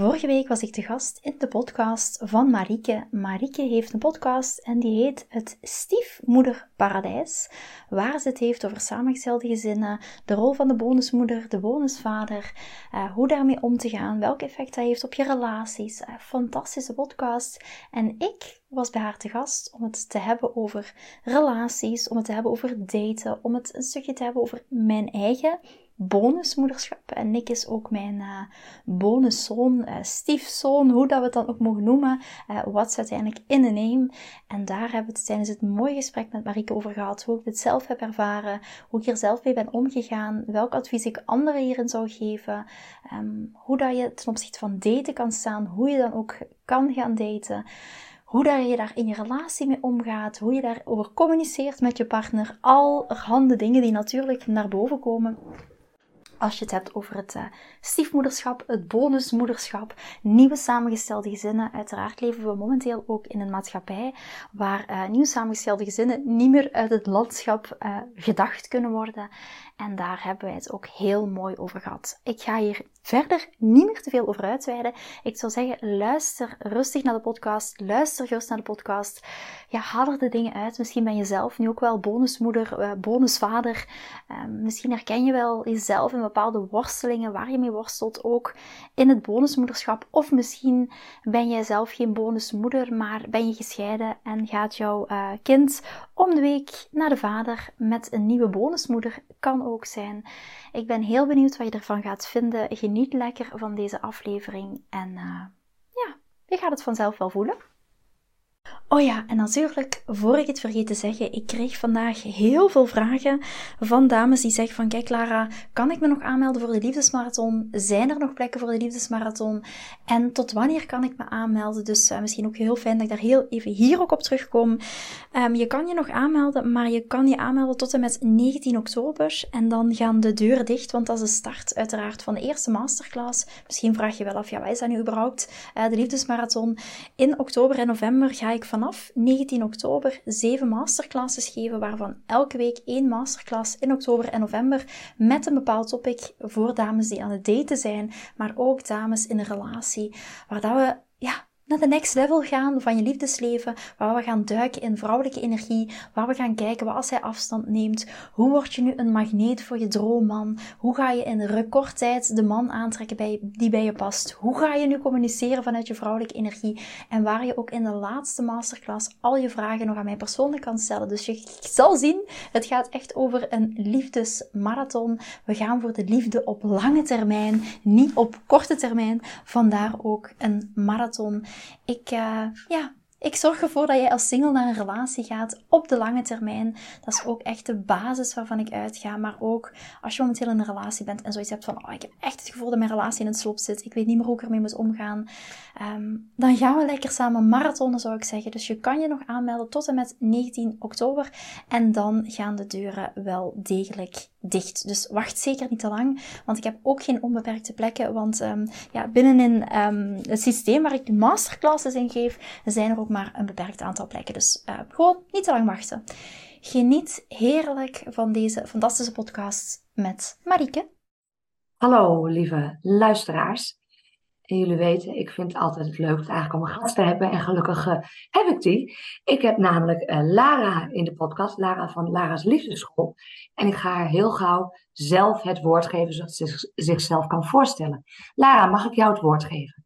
Vorige week was ik te gast in de podcast van Marieke. Marieke heeft een podcast en die heet Het Stiefmoederparadijs, waar ze het heeft over samengestelde gezinnen, de rol van de bonusmoeder, de bonusvader, uh, hoe daarmee om te gaan, welk effect dat heeft op je relaties. Uh, fantastische podcast. En ik was bij haar te gast om het te hebben over relaties, om het te hebben over daten, om het een stukje te hebben over mijn eigen bonusmoederschap. En Nick is ook mijn uh, bonuszoon, uh, stiefzoon, hoe dat we het dan ook mogen noemen. Uh, uiteindelijk in de name. En daar hebben we het tijdens het mooie gesprek met Marieke over gehad. Hoe ik dit zelf heb ervaren, hoe ik hier zelf mee ben omgegaan, welk advies ik anderen hierin zou geven. Um, hoe dat je ten opzichte van daten kan staan, hoe je dan ook kan gaan daten hoe dat je daar in je relatie mee omgaat, hoe je daarover communiceert met je partner. Allerhande dingen die natuurlijk naar boven komen als je het hebt over het uh, stiefmoederschap, het bonusmoederschap, nieuwe samengestelde gezinnen. Uiteraard leven we momenteel ook in een maatschappij waar uh, samengestelde gezinnen niet meer uit het landschap uh, gedacht kunnen worden. En daar hebben wij het ook heel mooi over gehad. Ik ga hier verder niet meer te veel over uitweiden. Ik zou zeggen, luister rustig naar de podcast. Luister gerust naar de podcast. Ja, haal er de dingen uit. Misschien ben je zelf nu ook wel bonusmoeder, uh, bonusvader. Uh, misschien herken je wel jezelf in bepaalde worstelingen waar je mee worstelt, ook in het bonusmoederschap. Of misschien ben jij zelf geen bonusmoeder, maar ben je gescheiden en gaat jouw uh, kind om de week naar de vader met een nieuwe bonusmoeder. Kan ook zijn. Ik ben heel benieuwd wat je ervan gaat vinden. Geniet lekker van deze aflevering en uh, ja, je gaat het vanzelf wel voelen. Oh ja, en natuurlijk, voor ik het vergeet te zeggen, ik kreeg vandaag heel veel vragen van dames die zeggen van, kijk Lara, kan ik me nog aanmelden voor de liefdesmarathon? Zijn er nog plekken voor de liefdesmarathon? En tot wanneer kan ik me aanmelden? Dus uh, misschien ook heel fijn dat ik daar heel even hier ook op terugkom. Um, je kan je nog aanmelden, maar je kan je aanmelden tot en met 19 oktober. En dan gaan de deuren dicht, want dat is de start uiteraard van de eerste masterclass. Misschien vraag je wel af, ja, wat is dat nu überhaupt? Uh, de liefdesmarathon. In oktober en november ga ik vanaf 19 oktober zeven masterclasses geven, waarvan elke week één masterclass in oktober en november met een bepaald topic voor dames die aan het daten zijn, maar ook dames in een relatie, waar dat we naar de next level gaan van je liefdesleven, waar we gaan duiken in vrouwelijke energie, waar we gaan kijken wat als hij afstand neemt, hoe word je nu een magneet voor je droomman, hoe ga je in recordtijd de man aantrekken bij, die bij je past, hoe ga je nu communiceren vanuit je vrouwelijke energie en waar je ook in de laatste masterclass al je vragen nog aan mij persoonlijk kan stellen. Dus je zal zien, het gaat echt over een liefdesmarathon. We gaan voor de liefde op lange termijn, niet op korte termijn. Vandaar ook een marathon. Ik, uh, ja, ik zorg ervoor dat jij als single naar een relatie gaat op de lange termijn. Dat is ook echt de basis waarvan ik uitga. Maar ook als je momenteel in een relatie bent en zoiets hebt van, oh, ik heb echt het gevoel dat mijn relatie in het slop zit. Ik weet niet meer hoe ik ermee moet omgaan. Um, dan gaan we lekker samen marathonnen, zou ik zeggen. Dus je kan je nog aanmelden tot en met 19 oktober. En dan gaan de deuren wel degelijk dicht. Dus wacht zeker niet te lang, want ik heb ook geen onbeperkte plekken. Want um, ja, binnenin um, het systeem waar ik de masterclasses in geef, zijn er ook maar een beperkt aantal plekken. Dus uh, gewoon niet te lang wachten. Geniet heerlijk van deze fantastische podcast met Marieke. Hallo lieve luisteraars. En jullie weten, ik vind het altijd leuk eigenlijk om een gast te hebben. En gelukkig uh, heb ik die. Ik heb namelijk uh, Lara in de podcast. Lara van Lara's Liefdeschool. En ik ga haar heel gauw zelf het woord geven, zodat ze zichzelf kan voorstellen. Lara, mag ik jou het woord geven?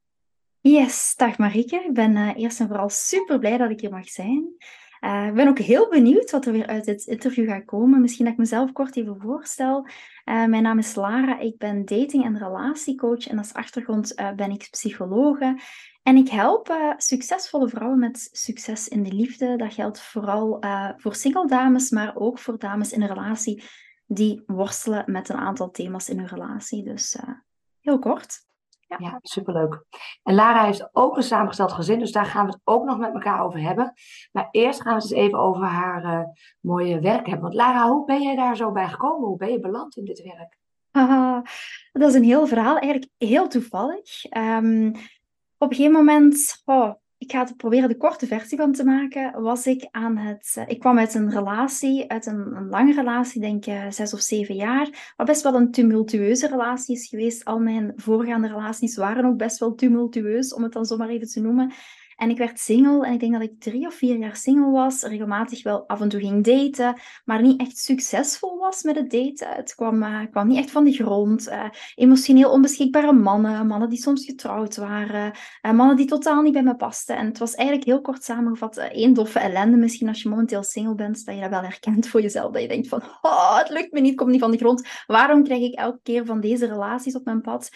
Yes, dag Marieke. Ik ben uh, eerst en vooral super blij dat ik hier mag zijn. Uh, ik ben ook heel benieuwd wat er weer uit dit interview gaat komen. Misschien dat ik mezelf kort even voorstel. Uh, mijn naam is Lara, ik ben dating- en relatiecoach en als achtergrond uh, ben ik psychologe. En ik help succesvolle vrouwen met succes in de liefde. Dat geldt vooral voor single dames, maar ook voor dames in een relatie die worstelen met een aantal thema's in hun relatie. Dus heel kort. Ja. ja, superleuk. En Lara heeft ook een samengesteld gezin, dus daar gaan we het ook nog met elkaar over hebben. Maar eerst gaan we het eens even over haar uh, mooie werk hebben. Want Lara, hoe ben jij daar zo bij gekomen? Hoe ben je beland in dit werk? Dat is een heel verhaal, eigenlijk heel toevallig. Um, op een gegeven moment, oh, ik ga het proberen de korte versie van te maken, was ik aan het... Uh, ik kwam uit een relatie, uit een, een lange relatie, denk ik zes of zeven jaar, wat best wel een tumultueuze relatie is geweest. Al mijn voorgaande relaties waren ook best wel tumultueus, om het dan zomaar even te noemen. En ik werd single en ik denk dat ik drie of vier jaar single was. Regelmatig wel af en toe ging daten, maar niet echt succesvol was met het daten. Het kwam, uh, kwam niet echt van de grond. Uh, emotioneel onbeschikbare mannen, mannen die soms getrouwd waren, uh, mannen die totaal niet bij me pasten. En het was eigenlijk heel kort samengevat één doffe ellende. Misschien als je momenteel single bent, dat je dat wel herkent voor jezelf. Dat je denkt van, oh, het lukt me niet, komt niet van de grond. Waarom krijg ik elke keer van deze relaties op mijn pad?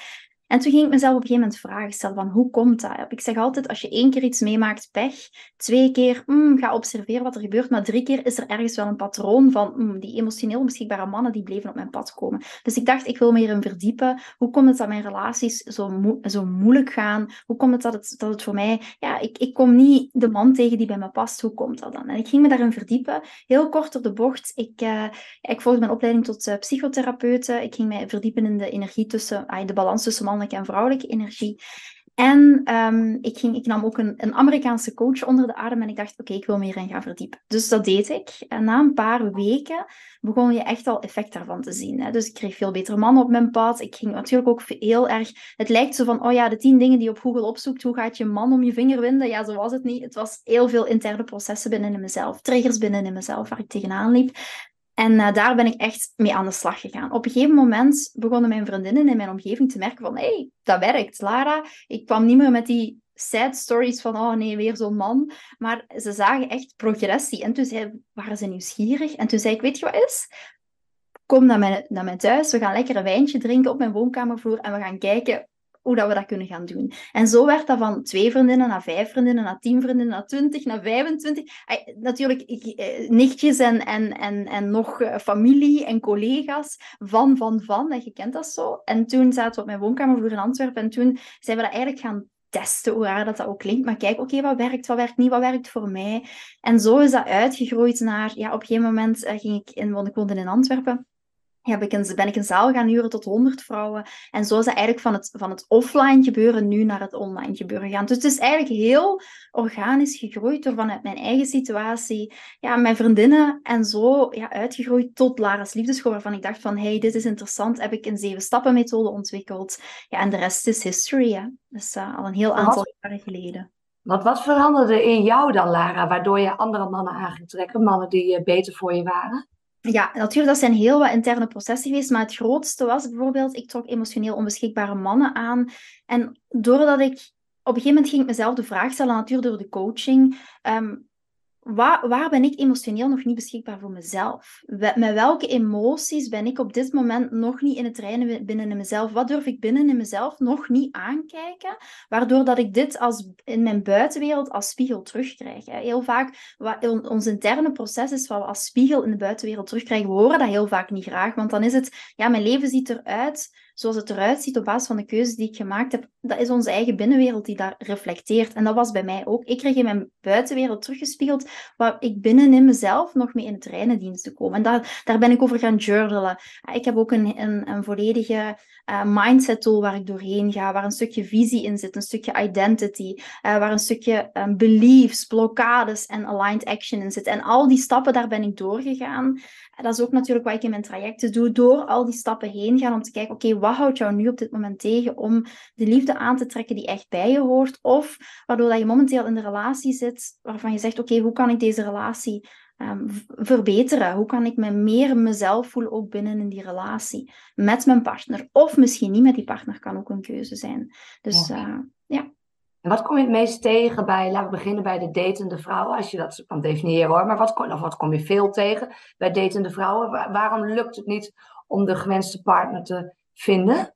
En toen ging ik mezelf op een gegeven moment vragen stellen van hoe komt dat? Ik zeg altijd, als je één keer iets meemaakt, pech. Twee keer, mm, ga observeren wat er gebeurt. Maar drie keer is er ergens wel een patroon van mm, die emotioneel beschikbare mannen die bleven op mijn pad komen. Dus ik dacht, ik wil me hierin verdiepen. Hoe komt het dat mijn relaties zo, zo moeilijk gaan? Hoe komt het dat, het dat het voor mij... Ja, ik, ik kom niet de man tegen die bij me past. Hoe komt dat dan? En ik ging me daarin verdiepen. Heel kort op de bocht. Ik, uh, ik volgde mijn opleiding tot uh, psychotherapeute. Ik ging mij verdiepen in de energie tussen... Uh, de balans tussen man mannelijke en vrouwelijke energie. En um, ik, ging, ik nam ook een, een Amerikaanse coach onder de adem en ik dacht, oké, ik wil meer in gaan verdiepen. Dus dat deed ik. En na een paar weken begon je echt al effect daarvan te zien. Hè. Dus ik kreeg veel betere mannen op mijn pad. Ik ging natuurlijk ook heel erg... Het lijkt zo van, oh ja, de tien dingen die op Google opzoekt, hoe gaat je man om je vinger winden? Ja, zo was het niet. Het was heel veel interne processen binnen in mezelf, triggers binnen in mezelf waar ik tegenaan liep. En uh, daar ben ik echt mee aan de slag gegaan. Op een gegeven moment begonnen mijn vriendinnen in mijn omgeving te merken van, hé, hey, dat werkt, Lara. Ik kwam niet meer met die sad stories van, oh nee, weer zo'n man. Maar ze zagen echt progressie. En toen zei, waren ze nieuwsgierig. En toen zei ik, weet je wat is? Kom naar mijn, naar mijn thuis, we gaan lekker een wijntje drinken op mijn woonkamervloer en we gaan kijken hoe dat we dat kunnen gaan doen. En zo werd dat van twee vriendinnen naar vijf vriendinnen, naar tien vriendinnen, naar twintig, naar vijfentwintig. Natuurlijk eh, nichtjes en, en, en, en nog eh, familie en collega's van, van, van. En je kent dat zo. En toen zaten we op mijn woonkamervloer in Antwerpen en toen zijn we dat eigenlijk gaan testen, hoe raar dat dat ook klinkt. Maar kijk, oké, wat werkt, wat werkt niet, wat werkt voor mij? En zo is dat uitgegroeid naar, ja, op een gegeven moment uh, ging ik in, want ik woonde in Antwerpen heb ik een, ben ik een zaal gaan huren tot 100 vrouwen. En zo is dat eigenlijk van het, van het offline gebeuren nu naar het online gebeuren gaan. Dus het is eigenlijk heel organisch gegroeid door vanuit mijn eigen situatie, ja, mijn vriendinnen en zo ja, uitgegroeid tot Lara's Liefdeschool, waarvan ik dacht van, hey, dit is interessant, heb ik een zeven stappen methode ontwikkeld. Ja, en de rest is history, hè. Dus uh, al een heel aantal wat, jaren geleden. Want wat veranderde in jou dan, Lara, waardoor je andere mannen aan ging trekken, mannen die uh, beter voor je waren? Ja, natuurlijk, dat zijn heel wat interne processen geweest, maar het grootste was bijvoorbeeld, ik trok emotioneel onbeschikbare mannen aan. En doordat ik, op een gegeven moment ging ik mezelf de vraag stellen, natuurlijk door de coaching, um, waar, waar ben ik emotioneel nog niet beschikbaar voor mezelf? Met welke emoties ben ik op dit moment nog niet in het reinen binnen in mezelf? Wat durf ik binnen in mezelf nog niet aankijken? Waardoor dat ik dit als, in mijn buitenwereld als spiegel terugkrijg. Heel vaak, wat ons interne proces is wat we als spiegel in de buitenwereld terugkrijgen, we horen dat heel vaak niet graag. Want dan is het, ja, mijn leven ziet eruit zoals het eruit ziet op basis van de keuzes die ik gemaakt heb, dat is onze eigen binnenwereld die daar reflecteert. En dat was bij mij ook. Ik kreeg in mijn buitenwereld teruggespiegeld waar ik binnenin mezelf nog mee in het reine te komen. En daar, daar ben ik over gaan journalen. Ik heb ook een, een, een volledige uh, mindset tool waar ik doorheen ga, waar een stukje visie in zit, een stukje identity, uh, waar een stukje um, beliefs, blokkades en aligned action in zit. En al die stappen, daar ben ik doorgegaan. En dat is ook natuurlijk wat ik in mijn trajecten doe, door al die stappen heen gaan om te kijken, oké, wat houdt jou nu op dit moment tegen om de liefde aan te trekken die echt bij je hoort? Of waardoor dat je momenteel in de relatie zit waarvan je zegt, oké, hoe kan ik deze relatie um, verbeteren? Hoe kan ik me meer mezelf voelen ook binnen in die relatie met mijn partner? Of misschien niet met die partner kan ook een keuze zijn. Dus ja. Uh, ja. En wat kom je het meest tegen bij, laten we beginnen bij de datende vrouwen, als je dat kan definiëren hoor. Maar wat, kom- of wat kom je veel tegen bij datende vrouwen? Wa- waarom lukt het niet om de gewenste partner te vinden?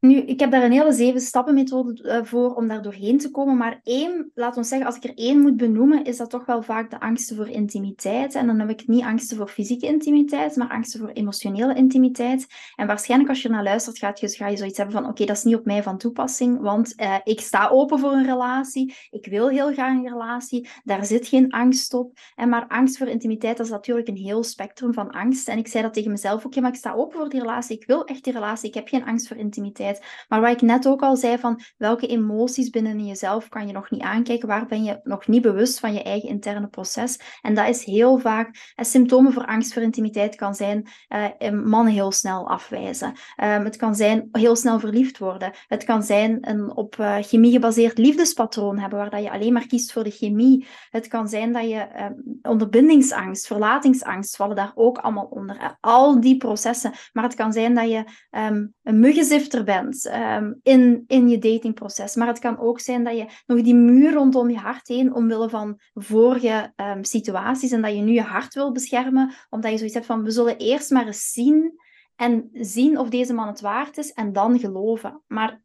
Nu, ik heb daar een hele zeven stappen methode eh, voor om daar doorheen te komen. Maar één, laten we zeggen, als ik er één moet benoemen, is dat toch wel vaak de angsten voor intimiteit. En dan heb ik niet angsten voor fysieke intimiteit, maar angsten voor emotionele intimiteit. En waarschijnlijk als je naar luistert, gaat je, ga je zoiets hebben van, oké, dat is niet op mij van toepassing, want eh, ik sta open voor een relatie. Ik wil heel graag een relatie. Daar zit geen angst op. En maar angst voor intimiteit, dat is natuurlijk een heel spectrum van angst. En ik zei dat tegen mezelf ja, maar ik sta open voor die relatie. Ik wil echt die relatie. Ik heb geen angst voor intimiteit. Maar wat ik net ook al zei, van welke emoties binnen jezelf kan je nog niet aankijken? Waar ben je nog niet bewust van je eigen interne proces? En dat is heel vaak, eh, symptomen voor angst voor intimiteit kan zijn eh, mannen heel snel afwijzen. Um, het kan zijn heel snel verliefd worden. Het kan zijn een op uh, chemie gebaseerd liefdespatroon hebben, waar dat je alleen maar kiest voor de chemie. Het kan zijn dat je um, onderbindingsangst, verlatingsangst vallen daar ook allemaal onder. Al die processen. Maar het kan zijn dat je um, een muggenzifter um, in, in je datingproces. Maar het kan ook zijn dat je nog die muur rondom je hart heen, omwille van vorige um, situaties, en dat je nu je hart wil beschermen, omdat je zoiets hebt van, we zullen eerst maar eens zien en zien of deze man het waard is, en dan geloven. Maar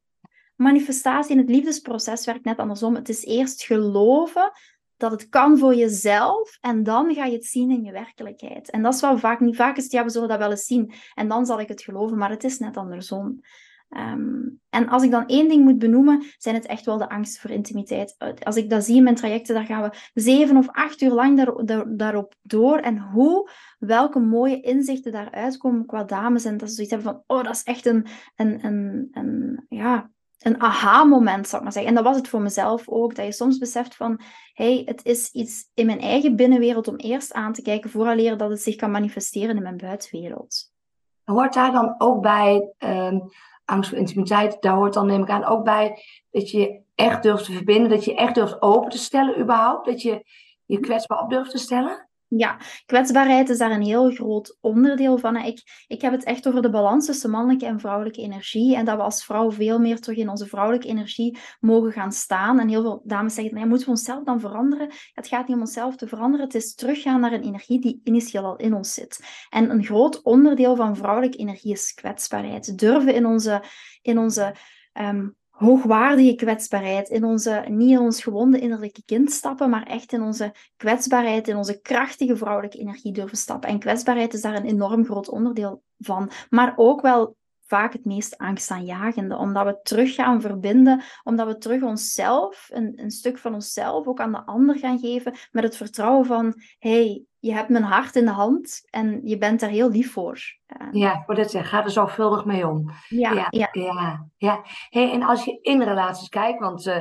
manifestatie in het liefdesproces werkt net andersom. Het is eerst geloven dat het kan voor jezelf en dan ga je het zien in je werkelijkheid. En dat is wel vaak niet. Vaak is het, ja, we zullen dat wel eens zien en dan zal ik het geloven, maar het is net andersom. Um, en als ik dan één ding moet benoemen, zijn het echt wel de angst voor intimiteit. Als ik dat zie in mijn trajecten, daar gaan we zeven of acht uur lang daar, daar, daarop door. En hoe, welke mooie inzichten daaruit komen qua dames. En dat ze zoiets hebben van, oh, dat is echt een, een, een, een ja, een aha-moment, zou ik maar zeggen. En dat was het voor mezelf ook, dat je soms beseft van, hey, het is iets in mijn eigen binnenwereld om eerst aan te kijken, vooraleer dat het zich kan manifesteren in mijn buitenwereld. Hoort daar dan ook bij... Um angst voor intimiteit, daar hoort dan neem ik aan ook bij dat je echt durft te verbinden, dat je echt durft open te stellen überhaupt, dat je je kwetsbaar op durft te stellen? Ja, kwetsbaarheid is daar een heel groot onderdeel van. Ik, ik heb het echt over de balans tussen mannelijke en vrouwelijke energie. En dat we als vrouw veel meer terug in onze vrouwelijke energie mogen gaan staan. En heel veel dames zeggen, nee, moeten we onszelf dan veranderen? Het gaat niet om onszelf te veranderen. Het is teruggaan naar een energie die initieel al in ons zit. En een groot onderdeel van vrouwelijke energie is kwetsbaarheid. Durven in onze, in onze um, hoogwaardige kwetsbaarheid, in onze, niet in ons gewonde innerlijke kind stappen, maar echt in onze kwetsbaarheid, in onze krachtige vrouwelijke energie durven stappen. En kwetsbaarheid is daar een enorm groot onderdeel van, maar ook wel vaak het meest angstaanjagende, omdat we terug gaan verbinden, omdat we terug onszelf, een, een stuk van onszelf, ook aan de ander gaan geven, met het vertrouwen van, hey, je hebt mijn hart in de hand en je bent er heel lief voor. Ja, wil dit zeggen, ga er zorgvuldig mee om. Ja, ja. ja, ja, ja. Hey, en als je in relaties kijkt, want uh,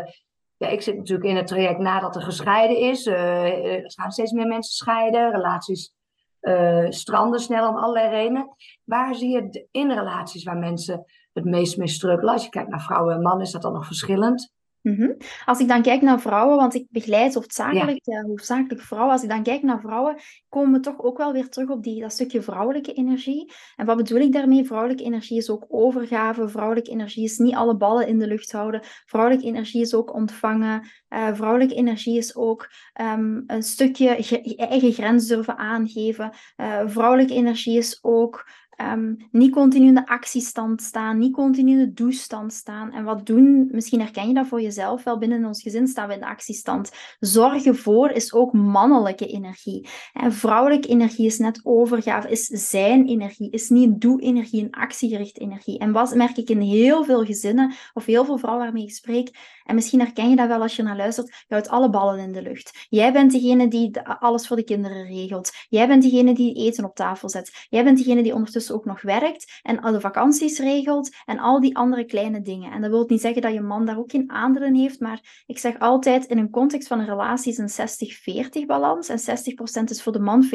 ja, ik zit natuurlijk in het traject nadat er gescheiden is. Uh, er gaan steeds meer mensen scheiden, relaties uh, stranden snel om allerlei redenen. Waar zie je in relaties waar mensen het meest mee struggelen? Als je kijkt naar vrouwen en mannen, is dat dan nog verschillend? Mm -hmm. Als ik dan kijk naar vrouwen, want ik begeleid hoofdzakelijk, ja. uh, hoofdzakelijk vrouwen. Als ik dan kijk naar vrouwen, komen we toch ook wel weer terug op die, dat stukje vrouwelijke energie. En wat bedoel ik daarmee? Vrouwelijke energie is ook overgave. Vrouwelijke energie is niet alle ballen in de lucht houden. Vrouwelijke energie is ook ontvangen. Uh, vrouwelijke energie is ook um, een stukje je eigen grens durven aangeven. Uh, vrouwelijke energie is ook Um, niet continu in de actiestand staan, niet continu in de staan. En wat doen, misschien herken je dat voor jezelf wel, binnen ons gezin staan we in de actiestand. Zorgen voor is ook mannelijke energie. En vrouwelijke energie is net overgave, is zijn energie, is niet doe-energie, een actiegerichte energie. En wat merk ik in heel veel gezinnen, of heel veel vrouwen waarmee ik spreek, en misschien herken je dat wel als je naar luistert, je houdt alle ballen in de lucht. Jij bent degene die alles voor de kinderen regelt. Jij bent degene die eten op tafel zet. Jij bent degene die ondertussen ook nog werkt en alle vakanties regelt en al die andere kleine dingen. En dat wil niet zeggen dat je man daar ook geen aandelen heeft, maar ik zeg altijd in een context van een relatie is een 60-40 balans en 60% is voor de man, 40%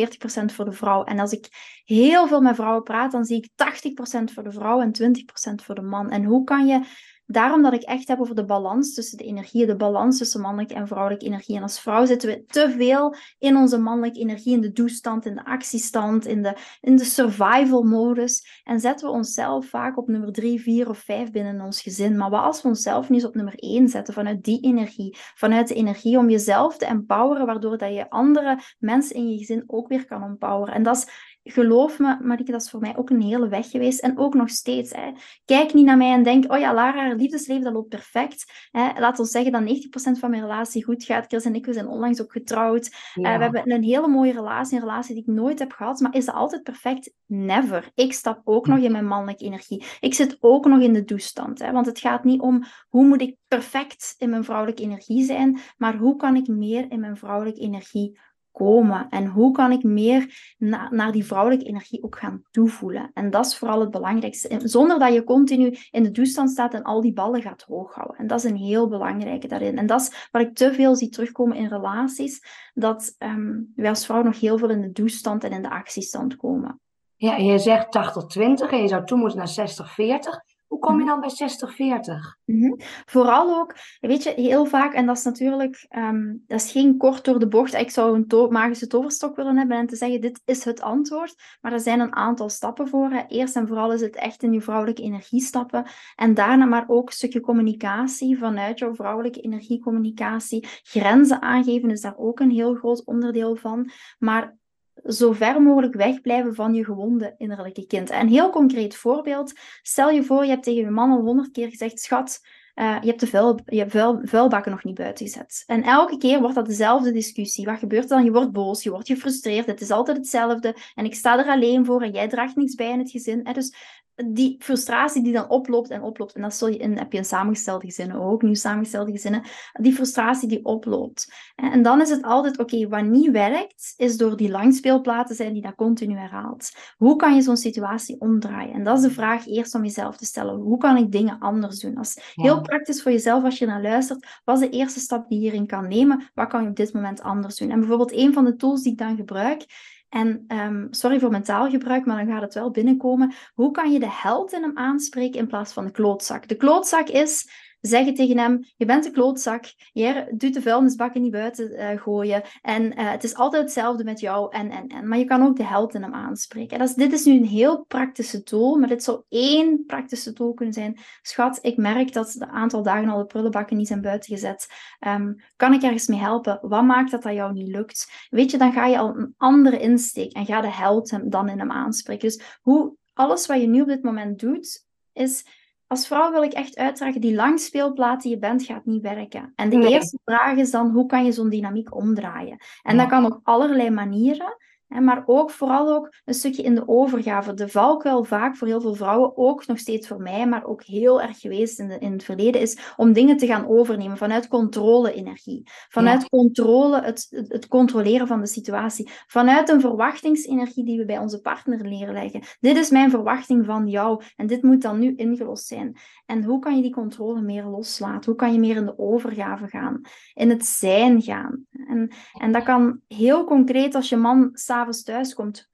voor de vrouw. En als ik heel veel met vrouwen praat, dan zie ik 80% voor de vrouw en 20% voor de man. En hoe kan je daarom dat ik echt heb over de balans tussen de energieën, de balans tussen mannelijke en vrouwelijke energie. En als vrouw zitten we te veel in onze mannelijke energie, in de doestand, in de actiestand, in de, in de survival modus. En zetten we onszelf vaak op nummer drie, vier of vijf binnen ons gezin. Maar wat als we onszelf niet eens op nummer één zetten vanuit die energie, vanuit de energie om jezelf te empoweren, waardoor dat je andere mensen in je gezin ook weer kan empoweren. En dat is geloof me, Marieke, dat is voor mij ook een hele weg geweest. En ook nog steeds. Hè. Kijk niet naar mij en denk, oh ja, Lara, haar liefdesleven, dat loopt perfect. Hè. Laat ons zeggen dat 90% van mijn relatie goed gaat. Chris en ik, we zijn onlangs ook getrouwd. Eh, we hebben een hele mooie relatie, een relatie die ik nooit heb gehad. Maar is dat altijd perfect? Never. Ik stap ook hm. nog in mijn mannelijke energie. Ik zit ook nog in de toestand. Hè. Want het gaat niet om, hoe moet ik perfect in mijn vrouwelijke energie zijn, maar hoe kan ik meer in mijn vrouwelijke energie En hoe kan ik meer naar die vrouwelijke energie ook gaan toevoelen? En dat is vooral het belangrijkste. Zonder dat je continu in de toestand staat en al die ballen gaat hoog houden. En dat is een heel belangrijke daarin. En dat is wat ik te veel zie terugkomen in relaties, dat um, wij als vrouw nog heel veel in de toestand en in de actiestand komen. Ja, je zegt 80-20 en je zou toe moeten naar 60-40. Hoe kom je mhm. dan bij 60-40? Mm Vooral ook, weet je, heel vaak, en dat is natuurlijk, ehm, dat is geen kort door de bocht, ik zou een to magische toverstok willen hebben en te zeggen, dit is het antwoord, maar er zijn een aantal stappen voor. Hè. Eerst en vooral is het echt in je vrouwelijke energie stappen, en daarna maar ook een stukje communicatie vanuit jouw vrouwelijke energiecommunicatie. Grenzen aangeven is daar ook een heel groot onderdeel van, maar zo ver mogelijk wegblijven van je gewonde innerlijke kind. Een heel concreet voorbeeld. Stel je voor, je hebt tegen je man al honderd keer gezegd, schat, uh, je hebt de vuil, je vuilbakken nog niet buiten gezet. En elke keer wordt dat dezelfde discussie. Wat gebeurt er dan? Je wordt boos, je wordt gefrustreerd. Het is altijd hetzelfde. En ik sta er alleen voor en jij draagt niks bij in het gezin. Dus die frustratie die dan oploopt en oploopt, en dat zul je in, heb je in samengestelde gezinnen ook, nieuw samengestelde gezinnen, die frustratie die oploopt. En dan is het altijd, oké, wat niet werkt, is door die langspeelplaten zijn die dat continu herhaalt. Hoe kan je zo'n situatie omdraaien? En dat is de vraag eerst om jezelf te stellen. Hoe kan ik dingen anders doen? Dat is heel praktisch voor jezelf als je naar luistert. Wat is de eerste stap die je hierin kan nemen? Wat kan je op dit moment anders doen? En bijvoorbeeld een van de tools die ik dan gebruik, en um, sorry voor mijn taalgebruik, maar dan gaat het wel binnenkomen. Hoe kan je de held in hem aanspreken in plaats van de klootzak? De klootzak is zeggen tegen hem: Je bent een klootzak, je doet de vuilnisbakken niet buiten uh, gooien. En uh, het is altijd hetzelfde met jou. En, en, en. Maar je kan ook de held in hem aanspreken. Dat is, dit is nu een heel praktische tool, maar dit zou één praktische tool kunnen zijn. Schat, ik merk dat de aantal dagen al de prullenbakken niet zijn buiten gezet. Um, kan ik ergens mee helpen? Wat maakt dat dat jou niet lukt? Weet je, dan ga je al een andere insteek en ga de held hem dan in hem aanspreken. Dus hoe alles wat je nu op dit moment doet, is als vrouw wil ik echt uitdragen, die langspeelplaat die je bent, gaat niet werken. En de eerste vraag is dan, hoe kan je zo'n dynamiek omdraaien? En dat kan op allerlei manieren maar ook vooral ook een stukje in de overgave. De valkuil vaak voor heel veel vrouwen, ook nog steeds voor mij, maar ook heel erg geweest in, de, in het verleden, is om dingen te gaan overnemen vanuit controle-energie. Vanuit controle, het, het, controleren van de situatie. Vanuit een verwachtingsenergie die we bij onze partner leren leggen. Dit is mijn verwachting van jou en dit moet dan nu ingelost zijn. En hoe kan je die controle meer loslaten? Hoe kan je meer in de overgave gaan? In het zijn gaan? En, en dat kan heel concreet als je man s'avonds thuis komt.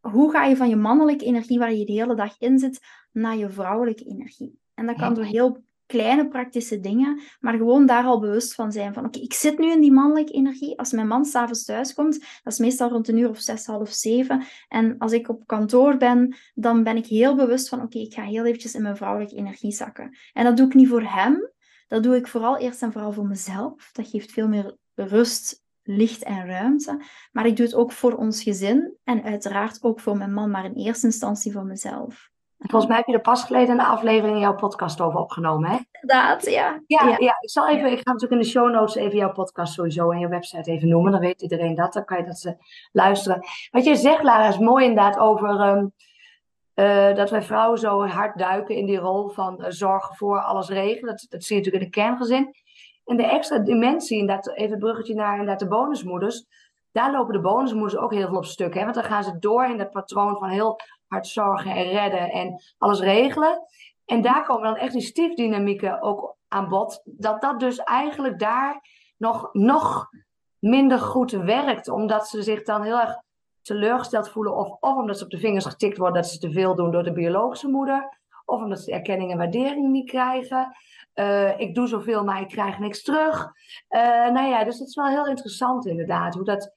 Hoe ga je van je mannelijke energie, waar je de hele dag in zit, naar je vrouwelijke energie? En dat kan door heel kleine praktische dingen, maar gewoon daar al bewust van zijn. Van oké, ik zit nu in die mannelijke energie. Als mijn man s'avonds thuis komt, dat is meestal rond een uur of zes, half zeven. En als ik op kantoor ben, dan ben ik heel bewust van oké, ik ga heel eventjes in mijn vrouwelijke energie zakken. En dat doe ik niet voor hem. Dat doe ik vooral eerst en vooral voor mezelf. Dat geeft veel meer rust licht en ruimte. Maar ik doe het ook voor ons gezin en uiteraard ook voor mijn man, maar in eerste instantie voor mezelf. Volgens mij heb je er pas geleden een aflevering in jouw podcast over opgenomen, hè? Inderdaad, ja. Ja, ja. ik zal even, ik ga natuurlijk in de show notes even jouw podcast sowieso en je website even noemen. Dan weet iedereen dat, dan kan je dat ze luisteren. Wat je zegt, Lara, is mooi inderdaad over ehm, eh, dat wij vrouwen zo hard duiken in die rol van uh, zorgen voor alles regelen. Dat, dat zie je natuurlijk in de kerngezin. En de extra dimensie, dat even het bruggetje naar inderdaad de bonusmoeders. Daar lopen de bonusmoeders ook heel veel op stuk. Hè? Want dan gaan ze door in dat patroon van heel hard zorgen en redden en alles regelen. En daar komen dan echt die stiefdynamieken ook aan bod. Dat dat dus eigenlijk daar nog, nog minder goed werkt. Omdat ze zich dan heel erg teleurgesteld voelen. Of, of omdat ze op de vingers getikt worden dat ze te veel doen door de biologische moeder. Of omdat ze erkenning en waardering niet krijgen. Uh, ik doe zoveel, maar ik krijg niks terug. Uh, nou ja, dus het is wel heel interessant inderdaad. Hoe dat,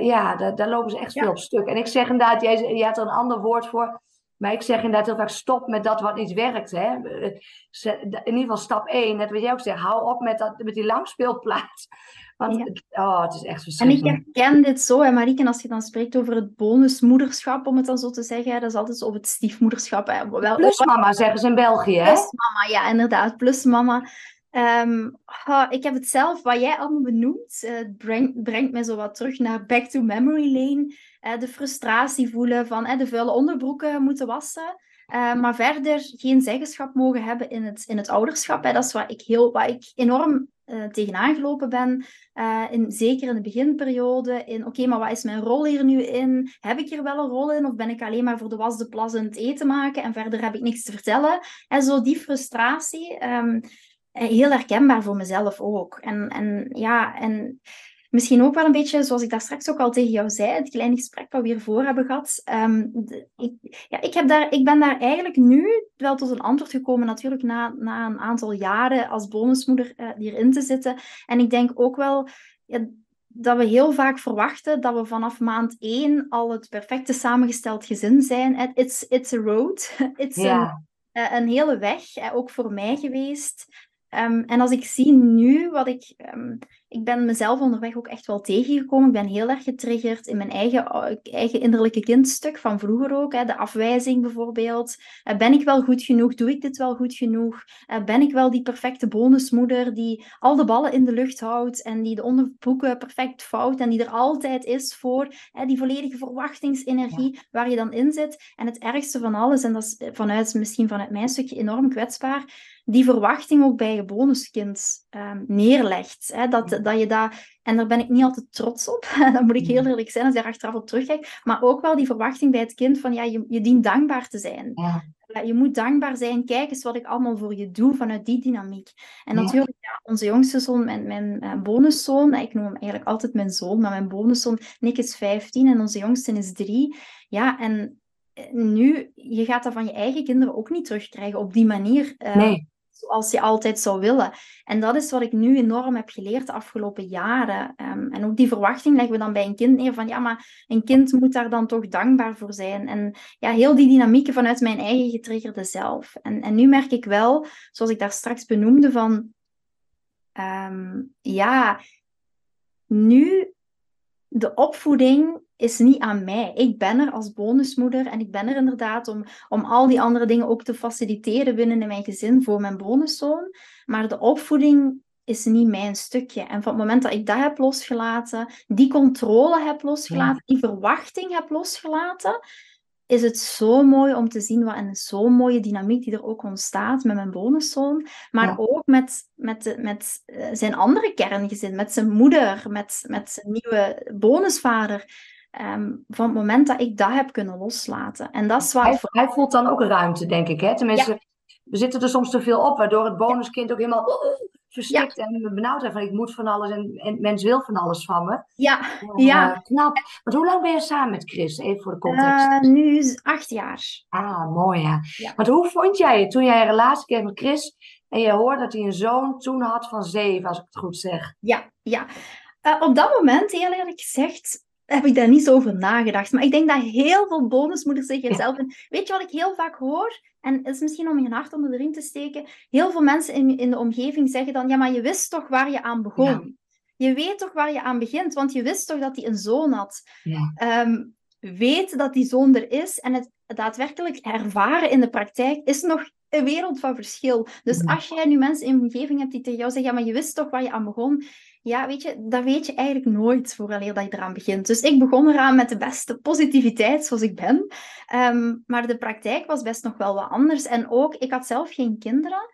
ja, daar, daar, lopen ze echt veel op stuk. En ik zeg inderdaad, jij, jij had er een ander woord voor. Maar ik zeg inderdaad heel vaak, stop met dat wat niet werkt. Hè? In ieder geval stap 1, net wat jij ook zegt, hou op met, dat, met die langspeelplaats. Want het, oh, het is echt verschrikkelijk. En ik herken dit zo, hè, Marieke, als je dan spreekt over het bonusmoederschap, om het dan zo te zeggen, dat is altijd zo, of het stiefmoederschap. Hè. Wel, plusmama zeggen ze in België, hè? Plusmama, ja, inderdaad, plusmama. Um, ik heb het zelf, wat jij allemaal benoemt, uh, brengt, brengt mij zo wat terug naar back to memory lane. Uh, de frustratie voelen van uh, de vuile onderbroeken moeten wassen. maar verder geen zeggenschap mogen hebben in het, in het ouderschap. Hè. Dat is waar ik, heel, waar ik enorm uh, tegenaan gelopen ben. in, zeker in de beginperiode. In oké, maar wat is mijn rol hier nu in? Heb ik hier wel een rol in? Of ben ik alleen maar voor de was, de plas en het eten maken? En verder heb ik niks te vertellen. En zo die frustratie. Um, eh, heel herkenbaar voor mezelf ook. En, en ja, en misschien ook wel een beetje, zoals ik daar straks ook al tegen jou zei, het kleine gesprek wat we hiervoor hebben gehad. Um, ik, ja, ik, heb daar, ik ben daar eigenlijk nu wel tot een antwoord gekomen, natuurlijk na, na een aantal jaren als bonusmoeder uh, hierin te zitten. En ik denk ook wel ja, dat we heel vaak verwachten dat we vanaf maand één al het perfecte samengesteld gezin zijn. It's, it's a road. It's een, eh, een hele weg, ook voor mij geweest. Um, en als ik zie nu wat ik. Um, ik ben mezelf onderweg ook echt wel tegengekomen. Ik ben heel erg getriggerd in mijn eigen, eigen innerlijke kindstuk van vroeger ook. Hè, de afwijzing bijvoorbeeld. Uh, ben ik wel goed genoeg? Doe ik dit wel goed genoeg? Uh, ben ik wel die perfecte bonusmoeder die al de ballen in de lucht houdt en die de onderbroeken perfect vouwt en die er altijd is voor hè, die volledige verwachtingsenergie waar je dan in zit? En het ergste van alles, en dat is vanuit, misschien vanuit mijn stukje enorm kwetsbaar die verwachting ook bij je bonuskind um, neerlegt. Hè? Dat, dat je dat, en daar ben ik niet altijd trots op, dat moet ik heel mm. eerlijk zijn als je daar achteraf op terugkijkt, maar ook wel die verwachting bij het kind van ja, je, je dient dankbaar te zijn. Ja. Je moet dankbaar zijn, kijk eens wat ik allemaal voor je doe vanuit die dynamiek. En natuurlijk, ja, onze jongste zoon, mijn, mijn bonuszoon, ik noem hem eigenlijk altijd mijn zoon, maar mijn bonuszoon, Nick is 15 en onze jongste is 3. Ja, en eh, nu, je gaat dat van je eigen kinderen ook niet terugkrijgen op die manier. Uh, nee zoals je altijd zou willen. En dat is wat ik nu enorm heb geleerd de afgelopen jaren. Um, en ook die verwachting leggen we dan bij een kind neer van ja, maar een kind moet daar dan toch dankbaar voor zijn. En ja, heel die dynamieken vanuit mijn eigen getriggerde zelf. En, en nu merk ik wel, zoals ik daar straks benoemde, van um, ja, nu de opvoeding is niet aan mij. Ik ben er als bonusmoeder en ik ben er inderdaad om, om al die andere dingen ook te faciliteren binnen in mijn gezin voor mijn bonuszoon. Maar de opvoeding is niet mijn stukje. En van het moment dat ik dat heb losgelaten, die controle heb losgelaten, die verwachting heb losgelaten, is het zo mooi om te zien wat een zo'n mooie dynamiek die er ook ontstaat met mijn bonuszoon. Maar ook met, met, met eh, zijn andere kerngezin, met zijn moeder, met, met zijn nieuwe bonusvader. Ehm, van het moment dat ik dat heb kunnen loslaten. En dat is waar hij, hij voelt dan ook ruimte, denk ik. Hè? Tenminste, we zitten er soms te veel op, waardoor het bonuskind ook helemaal verstikt en benauwd zijn van ik moet van alles en, en mens wil van alles van me. Ja, ja. Uh, knap. Want hoe lang ben je samen met Chris? Even voor de context. Uh, nu acht jaar. Ah, mooi ja. ja. Want hoe vond jij het toen jij een relatie kreeg met Chris en je hoorde dat hij een zoon toen had van zeven, als ik het goed zeg? Ja, ja. Uh, op dat moment, heel eerlijk gezegd, heb ik daar niet zo over nagedacht. Maar ik denk dat heel veel bonusmoeders zich zelf in... Weet je wat ik heel vaak hoor? En het is misschien om je hart onder de riem te steken. Heel veel mensen in, in de omgeving zeggen dan... Ja, maar je wist toch waar je aan begon? Je weet toch waar je aan begint? Want je wist toch dat hij een zoon had? Ja. Um, weet dat die zoon er is en het daadwerkelijk ervaren in de praktijk is nog een wereld van verschil. Dus als jij nu mensen in je omgeving hebt die tegen jou zeggen, ja, maar je wist toch waar je aan begon? Ja, weet je, dat weet je eigenlijk nooit vooraleer dat je eraan begint. Dus ik begon eraan met de beste positiviteit zoals ik ben. Um, maar de praktijk was best nog wel wat anders. En ook, ik had zelf geen kinderen.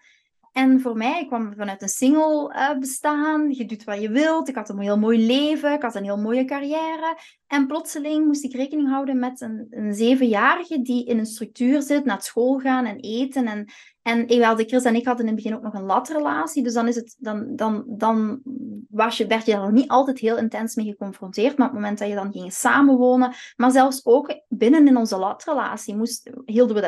En voor mij, ik kwam vanuit een single uh, bestaan. Je doet wat je wilt. Ik had een heel mooi leven. Ik had een heel mooie carrière. En plotseling moest ik rekening houden met een, een zevenjarige die in een structuur zit, naar school gaan en eten. En, en de Chris en ik hadden in het begin ook nog een latrelatie. Dus dan, is het, dan, dan, dan was je, werd je nog niet altijd heel intens mee geconfronteerd. Maar op het moment dat je dan ging samenwonen, maar zelfs ook binnen in onze latrelatie, moest,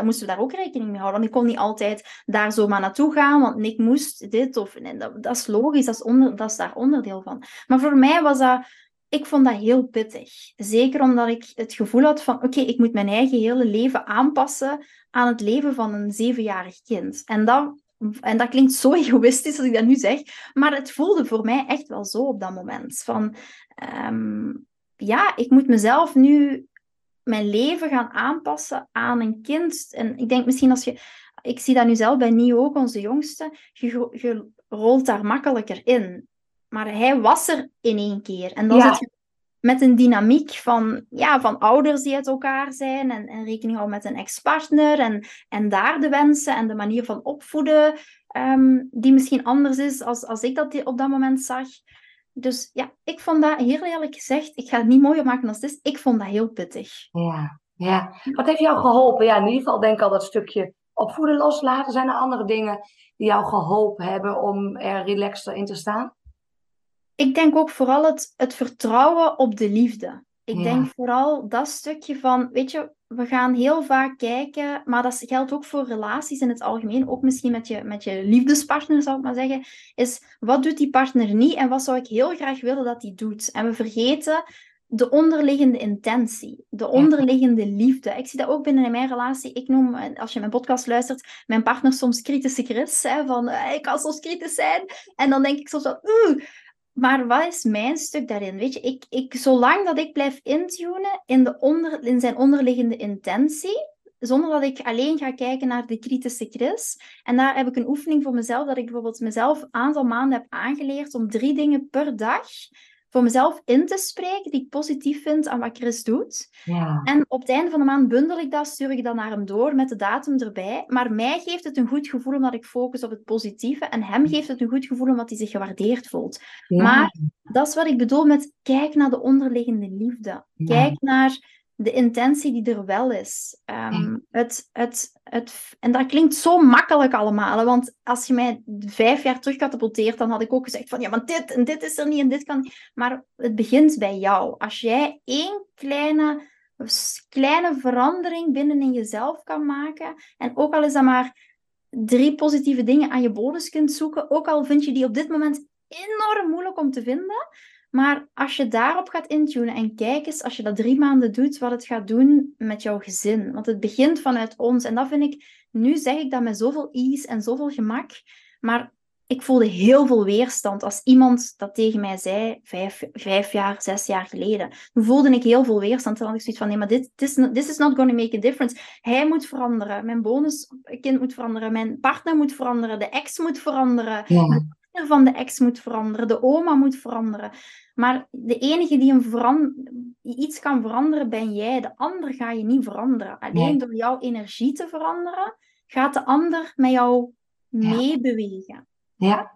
moesten we daar ook rekening mee houden. Want ik kon niet altijd daar zomaar naartoe gaan, want Nick moest dit. Of, dat, dat, is logisch, dat is, onder, dat is daar onderdeel van. Maar voor mij was dat ik vond dat heel pittig. Zeker omdat ik het gevoel had van, oké, ik moet mijn eigen hele leven aanpassen aan het leven van een zevenjarig kind. En dat, en dat klinkt zo egoïstisch als ik dat nu zeg, maar het voelde voor mij echt wel zo op dat moment. Van, ehm, ja, ik moet mezelf nu mijn leven gaan aanpassen aan een kind. En ik denk misschien als je, ik zie dat nu zelf bij Nio ook, onze jongste, je, je rolt daar makkelijker in. Maar hij was er in één keer. En dan zit je met een dynamiek van, ja, van ouders die uit elkaar zijn en, en rekening houden met een ex-partner en, en daar de wensen en de manier van opvoeden um, die misschien anders is als, als ik dat op dat moment zag. Dus ja, ik vond dat heel eerlijk gezegd, ik ga het niet mooier maken als het is, ik vond dat heel pittig. Ja, ja. Wat heeft jou geholpen? Ja, in ieder geval denk ik al dat stukje opvoeden loslaten. Zijn er andere dingen die jou geholpen hebben om er relaxter in te staan? Ik denk ook vooral het, het vertrouwen op de liefde. Ik denk vooral dat stukje van, weet je, we gaan heel vaak kijken, maar dat geldt ook voor relaties in het algemeen, ook misschien met je, met je liefdespartner zou ik maar zeggen, is wat doet die partner niet en wat zou ik heel graag willen dat die doet? En we vergeten de onderliggende intentie, de onderliggende liefde. Ik zie dat ook binnen in mijn relatie. Ik noem, als je mijn podcast luistert, mijn partner soms kritische Chris, hè, van ik kan soms kritisch zijn. En dan denk ik soms wel, maar wat is mijn stuk daarin? Weet je, ik, ik, zolang dat ik blijf intunen in, de onder, in zijn onderliggende intentie, zonder dat ik alleen ga kijken naar de kritische Chris. En daar heb ik een oefening voor mezelf, dat ik bijvoorbeeld mezelf een aantal maanden heb aangeleerd om drie dingen per dag voor mezelf in te spreken die ik positief vind aan wat Chris doet. Ja. En op het einde van de maand bundel ik dat, stuur ik dat naar hem door met de datum erbij. Maar mij geeft het een goed gevoel omdat ik focus op het positieve. En hem geeft het een goed gevoel omdat hij zich gewaardeerd voelt. Maar dat is wat ik bedoel met kijk naar de onderliggende liefde. Kijk naar de intentie die er wel is. Um, het, het, het, en dat klinkt zo makkelijk allemaal. Want als je mij vijf jaar terug katapulteert, dan had ik ook gezegd van ja, want dit en dit is er niet en dit kan niet. Maar het begint bij jou. Als jij één kleine, kleine verandering binnenin jezelf kan maken, en ook al is dat maar drie positieve dingen aan je bonus kunt zoeken, ook al vind je die op dit moment enorm moeilijk om te vinden, maar als je daarop gaat intunen en kijk eens, als je dat drie maanden doet, wat het gaat doen met jouw gezin. Want het begint vanuit ons. En dat vind ik, nu zeg ik dat met zoveel ease en zoveel gemak. Maar ik voelde heel veel weerstand als iemand dat tegen mij zei, vijf, vijf jaar, zes jaar geleden. Toen voelde ik heel veel weerstand. Toen had ik zoiets van, nee, maar dit is this is not going to make a difference. Hij moet veranderen, mijn bonuskind moet veranderen, mijn partner moet veranderen, de ex moet veranderen, ja. Van de ex moet veranderen, de oma moet veranderen. Maar de enige die, een iets kan veranderen, ben jij. De ander ga je niet veranderen. Alleen door jouw energie te veranderen, gaat de ander met jou meebewegen. Ja.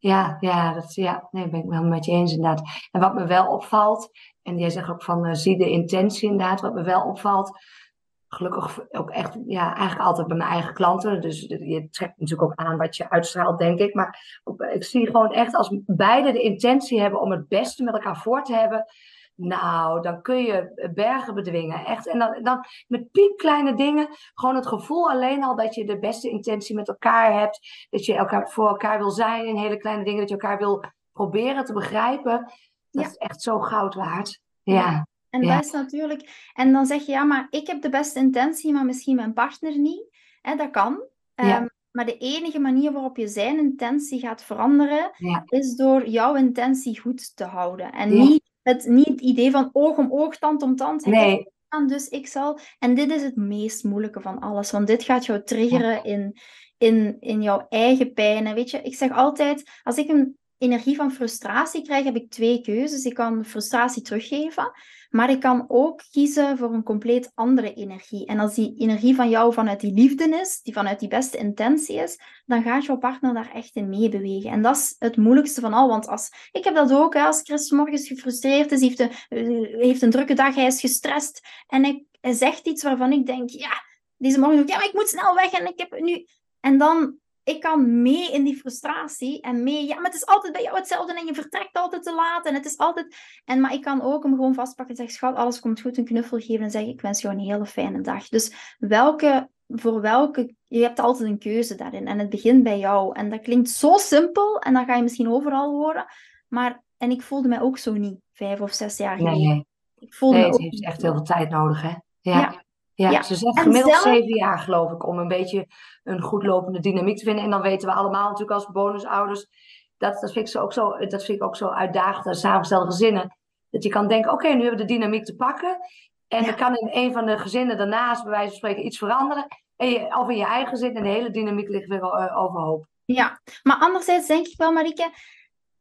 Ja, ja, dat, ja, nee, ben ik wel met je eens inderdaad. En wat me wel opvalt, en jij zegt ook van uh, zie de intentie inderdaad, wat me wel opvalt, gelukkig ook echt, ja, eigenlijk altijd bij mijn eigen klanten. Dus je trekt natuurlijk ook aan wat je uitstraalt, denk ik. Maar ik zie gewoon echt als beide de intentie hebben om het beste met elkaar voor te hebben. Nou, dan kun je bergen bedwingen. Echt. En dan, dan met piepkleine dingen. Gewoon het gevoel alleen al dat je de beste intentie met elkaar hebt. Dat je elkaar voor elkaar wil zijn in hele kleine dingen. Dat je elkaar wil proberen te begrijpen. Dat is echt zo goud waard. Ja. En dat is natuurlijk... En dan zeg je, ja, maar ik heb de beste intentie, maar misschien mijn partner niet. Hè, dat kan. Ehm, maar de enige manier waarop je zijn intentie gaat veranderen, is door jouw intentie goed te houden. En niet, het, niet het idee van oog om oog, tand om tand. Nee. Dus ik zal... En dit is het meest moeilijke van alles. Want dit gaat jou triggeren in, in, in jouw eigen pijn. En weet je, ik zeg altijd, als ik een energie van frustratie krijg, heb ik twee keuzes. Ik kan frustratie teruggeven, maar ik kan ook kiezen voor een compleet andere energie. En als die energie van jou vanuit die liefde is, die vanuit die beste intentie is, dan gaat jouw partner daar echt in meebewegen. En dat is het moeilijkste van al, want als, ik heb dat ook, hè, als Chris morgens gefrustreerd is, heeft een, eh, heeft een drukke dag, hij is gestrest en hij zegt iets waarvan ik denk, ja, deze morgen ja, maar ik moet snel weg en ik heb nu... En dan ik kan mee in die frustratie en mee, ja, maar het is altijd bij jou hetzelfde en je vertrekt altijd te laat en het is altijd... En, maar ik kan ook hem gewoon vastpakken en zeggen, schat, alles komt goed, een knuffel geven en zeggen, ik wens jou een hele fijne dag. Dus welke, voor welke, je hebt altijd een keuze daarin en het begint bij jou. En dat klinkt zo simpel en dan ga je misschien overal horen, maar, en ik voelde mij ook zo niet, vijf of zes jaar geleden. Nee, nee. Ik voelde nee, het heeft echt heel veel tijd nodig, hè? Ja. ja. Ja, Ja. ze zegt gemiddeld zelf- zeven jaar, geloof ik, om een beetje een goed lopende dynamiek te vinden. En dan weten we allemaal natuurlijk als bonusouders, dat, dat, vind, ik zo ook zo, dat vind ik ook zo uitdagend aan samengestelde gezinnen. Dat je kan denken, oké, nu hebben we de dynamiek te pakken. En Ja. er kan in een van de gezinnen daarnaast, bij wijze van spreken, iets veranderen. En je, of in je eigen gezin en de hele dynamiek ligt weer eh, overhoop. Ja, maar anderzijds denk ik wel, Marieke,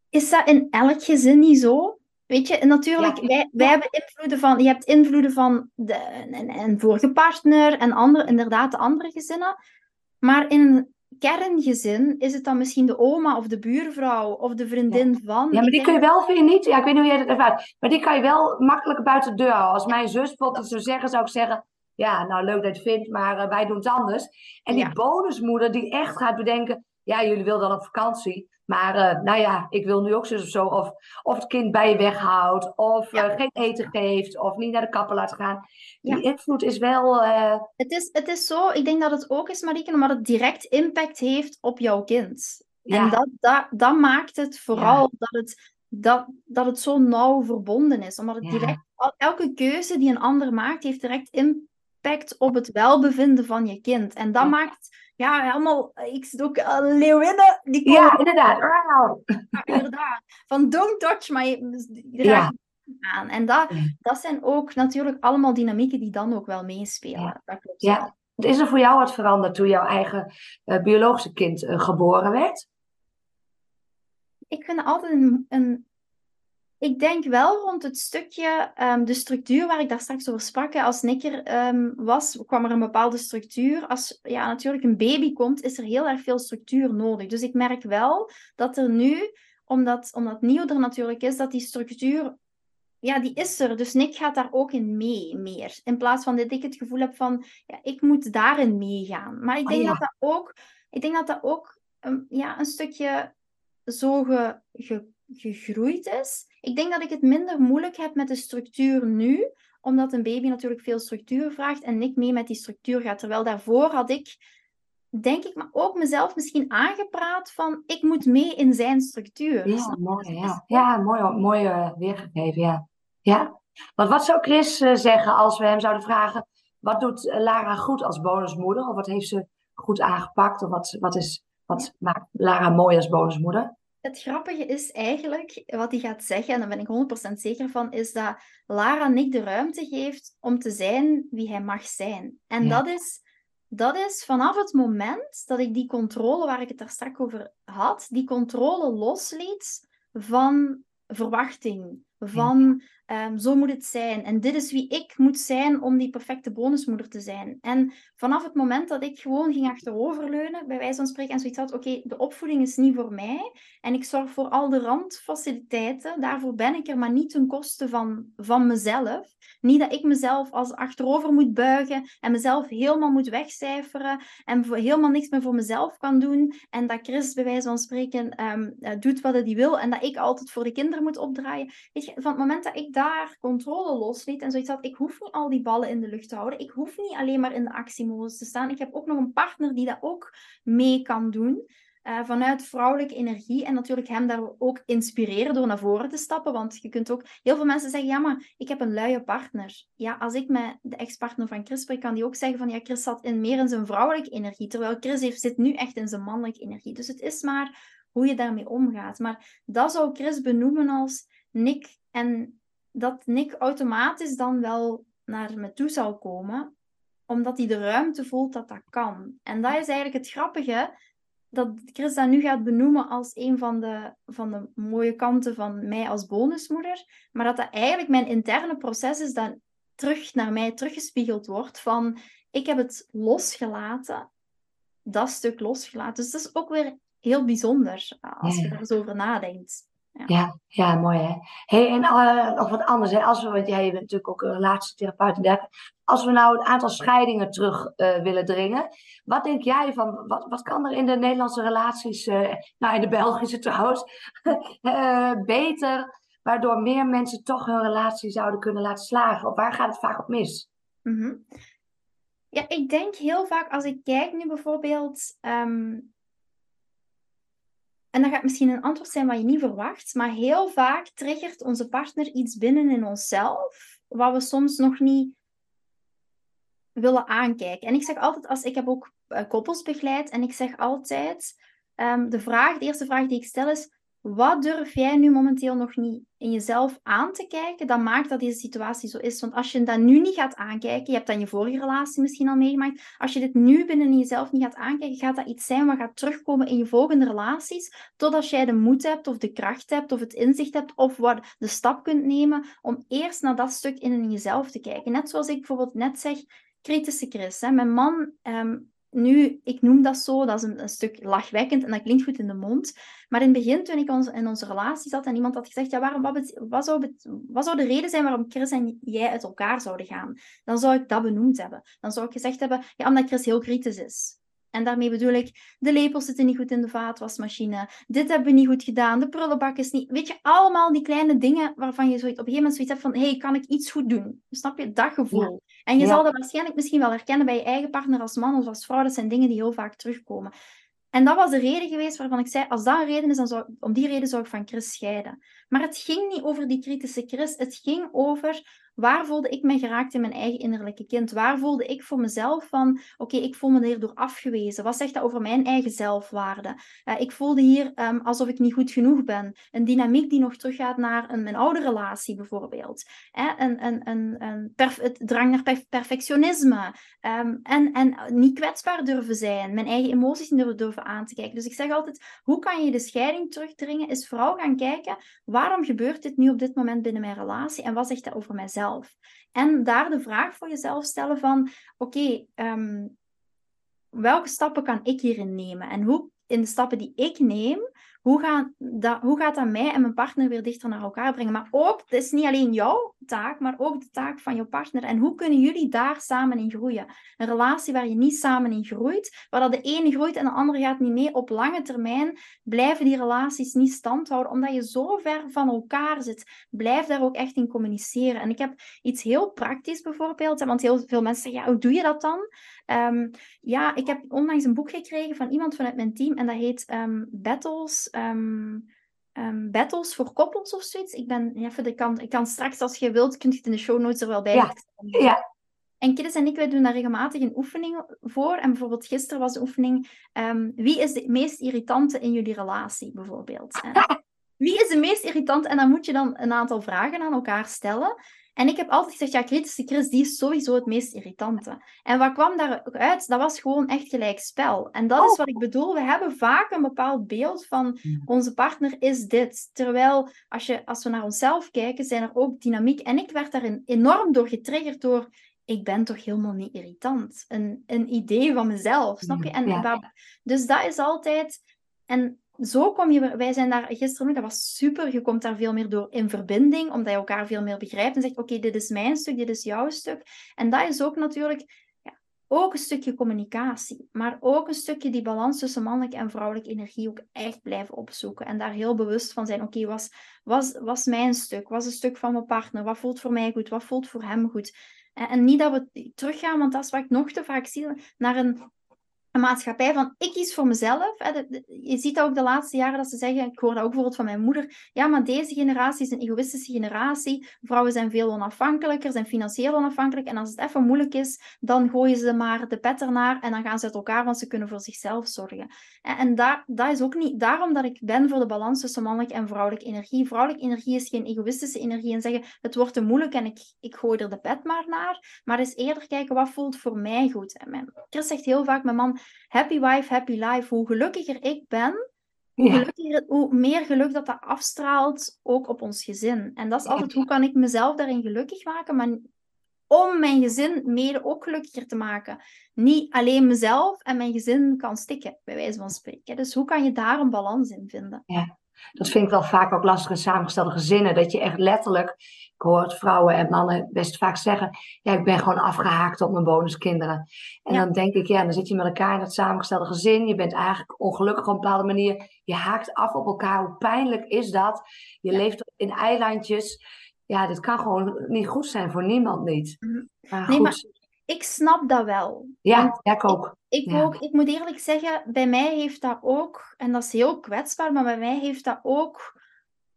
is dat in elk gezin niet zo? Weet je, natuurlijk, Ja. wij, wij hebben invloeden van, je hebt invloeden van de, een, een vorige partner en andere, inderdaad de andere gezinnen. Maar in een kerngezin is het dan misschien de oma of de buurvrouw of de vriendin van. Ja, maar die kun je wel, vind je niet? Ja, ik weet niet hoe jij dat ervaart. Maar die kan je wel makkelijk buiten de deur houden. Als mijn zus bijvoorbeeld zou zeggen, zou ik zeggen... Ja, nou leuk dat je het vindt, maar eh, wij doen het anders. En die bonusmoeder die echt gaat bedenken... Ja, jullie willen dan op vakantie. Maar eh, nou ja, ik wil nu ook zus of zo. Of, of het kind bij je weghoudt. Of Ja. eh, geen eten geeft. Of niet naar de kapper laat gaan. Die Ja. invloed is wel... eh, Het is, het is zo, ik denk dat het ook is, Marieke, omdat het direct impact heeft op jouw kind. Ja. En dat, dat, dat maakt het vooral dat, het, dat, dat het zo nauw verbonden is. Omdat het direct, elke keuze die een ander maakt, heeft direct impact op het welbevinden van je kind. En dat maakt, ja, helemaal, ik zit ook aan leeuwinnen, die komen ja, inderdaad. Van don't touch my, Ja. aan. En dat, dat zijn ook natuurlijk allemaal dynamieken die dan ook wel meespelen. Ja. Dat klopt Ja. wel. Is er voor jou wat veranderd toen jouw eigen eh, biologische kind eh, geboren werd? Ik vind altijd een, een. Ik denk wel rond het stukje, ehm, de structuur waar ik daar straks over sprak. Als Nick er ehm, was, kwam er een bepaalde structuur. Als ja, natuurlijk een baby komt, is er heel erg veel structuur nodig. Dus ik merk wel dat er nu, omdat, omdat Nieuw er natuurlijk is, dat die structuur. Ja, die is er. Dus Nick gaat daar ook in mee, meer. In plaats van dat ik het gevoel heb van, ja, ik moet daarin meegaan. Maar ik Oh, denk ja. dat dat ook, ik denk dat dat ook um, ja, een stukje zo ge- ge- gegroeid is. Ik denk dat ik het minder moeilijk heb met de structuur nu, omdat een baby natuurlijk veel structuur vraagt en Nick mee met die structuur gaat. Terwijl daarvoor had ik, denk ik, maar ook mezelf misschien aangepraat van ik moet mee in zijn structuur. Ja, mooi, ja. Ja, mooi, mooi weergegeven, ja. Ja. Want wat zou Chris eh, zeggen als we hem zouden vragen, wat doet Lara goed als bonusmoeder? Of wat heeft ze goed aangepakt? Of wat, wat, is, wat maakt Lara mooi als bonusmoeder? Het grappige is eigenlijk, wat hij gaat zeggen, en daar ben ik 100% zeker van, is dat Lara Nick de ruimte geeft om te zijn wie hij mag zijn. En Ja. dat, is, dat is vanaf het moment dat ik die controle, waar ik het daar straks over had, die controle losliet van verwachting, van ehm, zo moet het zijn. En dit is wie ik moet zijn om die perfecte bonusmoeder te zijn. En vanaf het moment dat ik gewoon ging achteroverleunen, bij wijze van spreken, en zoiets had, oké, de opvoeding is niet voor mij, en ik zorg voor al de randfaciliteiten. Daarvoor ben ik er, maar niet ten koste van, van mezelf. Niet dat ik mezelf als achterover moet buigen en mezelf helemaal moet wegcijferen en voor, helemaal niks meer voor mezelf kan doen. En dat Chris bij wijze van spreken ehm, eh, doet wat hij wil en dat ik altijd voor de kinderen moet opdraaien. Weet je, van het moment dat ik daar controle losliet en zoiets had, ik hoef niet al die ballen in de lucht te houden. Ik hoef niet alleen maar in de actiemodus te staan. Ik heb ook nog een partner die dat ook mee kan doen. eh, vanuit vrouwelijke energie en natuurlijk hem daar ook inspireren door naar voren te stappen. Want je kunt ook, heel veel mensen zeggen, ja, maar ik heb een luie partner. Ja, als ik met de ex-partner van Chris spreek, kan die ook zeggen van, ja, Chris zat in meer in zijn vrouwelijke energie, terwijl Chris heeft, zit nu echt in zijn mannelijke energie. Dus het is maar hoe je daarmee omgaat. Maar dat zou Chris benoemen als Nick en dat Nick automatisch dan wel naar me toe zal komen, omdat hij de ruimte voelt dat dat kan. En dat is eigenlijk het grappige. dat Chris dat nu gaat benoemen als een van de, van de mooie kanten van mij als bonusmoeder. Maar dat dat eigenlijk mijn interne proces is dat terug naar mij teruggespiegeld wordt van ik heb het losgelaten, dat stuk losgelaten. Dus dat is ook weer heel bijzonder als je er eens over nadenkt. Ja. ja, mooi hè. Hey, en uh, nog wat anders, hè. Als we, want jij bent natuurlijk ook een relatietherapeut en Als we nou het aantal scheidingen terug uh, willen dringen, wat denk jij van, wat, wat kan er in de Nederlandse relaties, uh, nou in de Belgische trouwens, beter, waardoor meer mensen toch hun relatie zouden kunnen laten slagen? Of waar gaat het vaak op mis? Mm -hmm. Ja, ik denk heel vaak als ik kijk nu bijvoorbeeld um, en dat gaat misschien een antwoord zijn wat je niet verwacht, maar heel vaak triggert onze partner iets binnen in onszelf, wat we soms nog niet willen aankijken. En ik zeg altijd, als ik heb ook uh, koppels begeleid, en ik zeg altijd, um, de vraag, de eerste vraag die ik stel is, wat durf jij nu momenteel nog niet in jezelf aan te kijken? Dat maakt dat deze situatie zo is. Want als je dat nu niet gaat aankijken, je hebt dan je vorige relatie misschien al meegemaakt. Als je dit nu binnen jezelf niet gaat aankijken, gaat dat iets zijn wat gaat terugkomen in je volgende relaties. Totdat jij de moed hebt, of de kracht hebt, of het inzicht hebt, of wat de stap kunt nemen om eerst naar dat stuk in jezelf te kijken. Net zoals ik bijvoorbeeld net zeg, kritische Chris. Hè? Mijn man um, nu, ik noem dat zo, dat is een, stuk lachwekkend en dat klinkt goed in de mond. Maar in het begin, toen ik in onze relatie zat en iemand had gezegd, ja, waarom, wat, wat, zou, wat zou de reden zijn waarom Chris en jij uit elkaar zouden gaan? Dan zou ik dat benoemd hebben. Dan zou ik gezegd hebben, ja, omdat Chris heel kritisch is. En daarmee bedoel ik, de lepels zitten niet goed in de vaatwasmachine. Dit hebben we niet goed gedaan. De prullenbak is niet... Weet je, allemaal die kleine dingen waarvan je zoiets, op een gegeven moment zoiets hebt van... hey, kan ik iets goed doen? Snap je? Dat gevoel. En je zal dat waarschijnlijk misschien wel herkennen bij je eigen partner als man of als vrouw. Dat zijn dingen die heel vaak terugkomen. En dat was de reden geweest waarvan ik zei, als dat een reden is, dan zou, om die reden zou ik van Chris scheiden. Maar het ging niet over die kritische Chris. Het ging over Waar voelde ik me geraakt in mijn eigen innerlijke kind? Waar voelde ik voor mezelf van, oké, ik voel me hierdoor afgewezen. Wat zegt dat over mijn eigen zelfwaarde? Ik voelde hier um, alsof ik niet goed genoeg ben. Een dynamiek die nog teruggaat naar een, mijn oude relatie bijvoorbeeld. Een, een, een, een het drang naar perf perfectionisme. Um, en, en niet kwetsbaar durven zijn. Mijn eigen emoties niet durven, durven aan te kijken. Dus ik zeg altijd, hoe kan je de scheiding terugdringen? Is vooral gaan kijken, waarom gebeurt dit nu op dit moment binnen mijn relatie? En wat zegt dat over mijzelf? En daar de vraag voor jezelf stellen van, oké, ehm, welke stappen kan ik hierin nemen? En hoe in de stappen die ik neem, hoe gaat, dat, hoe gaat dat mij en mijn partner weer dichter naar elkaar brengen? Maar ook, het is niet alleen jouw taak, maar ook de taak van jouw partner. En hoe kunnen jullie daar samen in groeien? Een relatie waar je niet samen in groeit, waar dat de ene groeit en de andere gaat niet mee. Op lange termijn blijven die relaties niet stand houden, omdat je zo ver van elkaar zit. Blijf daar ook echt in communiceren. En ik heb iets heel praktisch bijvoorbeeld, want heel veel mensen zeggen, ja, hoe doe je dat dan? Um, ja, ik heb onlangs een boek gekregen van iemand vanuit mijn team en dat heet um, Battles. Um, battles voor koppels of zoiets. Ik ben even de kant. Ik kan straks, als je wilt, kunt je het in de show notes er wel bij. Ja. ja. En Kiddes en ik, wij doen daar regelmatig een oefening voor. En bijvoorbeeld gisteren was de oefening: wie is de meest irritante in jullie relatie, bijvoorbeeld? wie is de meest irritante? En dan moet je dan een aantal vragen aan elkaar stellen. En ik heb altijd gezegd, ja, kritische Chris, die is sowieso het meest irritante. En wat kwam daaruit? Dat was gewoon echt gelijk spel. En dat is oh. wat ik bedoel. We hebben vaak een bepaald beeld van onze partner is dit. Terwijl, als, je, als we naar onszelf kijken, zijn er ook dynamiek. En ik werd daarin enorm door getriggerd door ik ben toch helemaal niet irritant. Een, een idee van mezelf, snap je? En, dus dat is altijd... En zo kom je, wij zijn daar gisteren, dat was super, je komt daar veel meer door in verbinding, omdat je elkaar veel meer begrijpt en zegt, oké, dit is mijn stuk, dit is jouw stuk. En dat is ook natuurlijk ook een stukje communicatie, maar ook een stukje die balans tussen mannelijke en vrouwelijke energie ook echt blijven opzoeken. En daar heel bewust van zijn, oké, was, was, was mijn stuk, was een stuk van mijn partner, wat voelt voor mij goed, wat voelt voor hem goed. En niet dat we teruggaan, want dat is wat ik nog te vaak zie, naar een een maatschappij van ik kies voor mezelf. Je ziet dat ook de laatste jaren dat ze zeggen, ik hoor dat ook bijvoorbeeld van mijn moeder, ja, maar deze generatie is een egoïstische generatie. Vrouwen zijn veel onafhankelijker, zijn financieel onafhankelijk. En als het even moeilijk is, dan gooien ze maar de pet ernaar en dan gaan ze uit elkaar, want ze kunnen voor zichzelf zorgen. En, daar, dat is ook niet daarom dat ik ben voor de balans tussen mannelijke en vrouwelijke energie. Vrouwelijke energie is geen egoïstische energie en zeggen, het wordt te moeilijk en ik, ik gooi er de pet maar naar. Maar is eerder kijken, wat voelt voor mij goed? En mijn, Chris zegt heel vaak, mijn man, happy wife, happy life. Hoe gelukkiger ik ben, hoe, gelukkiger, hoe meer geluk dat dat afstraalt, ook op ons gezin. En dat is altijd, hoe kan ik mezelf daarin gelukkig maken, maar om mijn gezin mede ook gelukkiger te maken. Niet alleen mezelf en mijn gezin kan stikken, bij wijze van spreken. Dus hoe kan je daar een balans in vinden? Ja, dat vind ik wel vaak ook lastig in samengestelde gezinnen. Dat je echt letterlijk, ik hoor vrouwen en mannen best vaak zeggen: Ja, ik ben gewoon afgehaakt op mijn bonuskinderen. En dan denk ik, ja, dan zit je met elkaar in dat samengestelde gezin. Je bent eigenlijk ongelukkig op een bepaalde manier. Je haakt af op elkaar. Hoe pijnlijk is dat? Je leeft in eilandjes ja, dit kan gewoon niet goed zijn voor niemand niet. Mhm. Maar nee, maar ik snap dat wel. Ja, ik ook. Ik, ook. ik moet eerlijk zeggen, bij mij heeft dat ook, en dat is heel kwetsbaar, maar bij mij heeft dat ook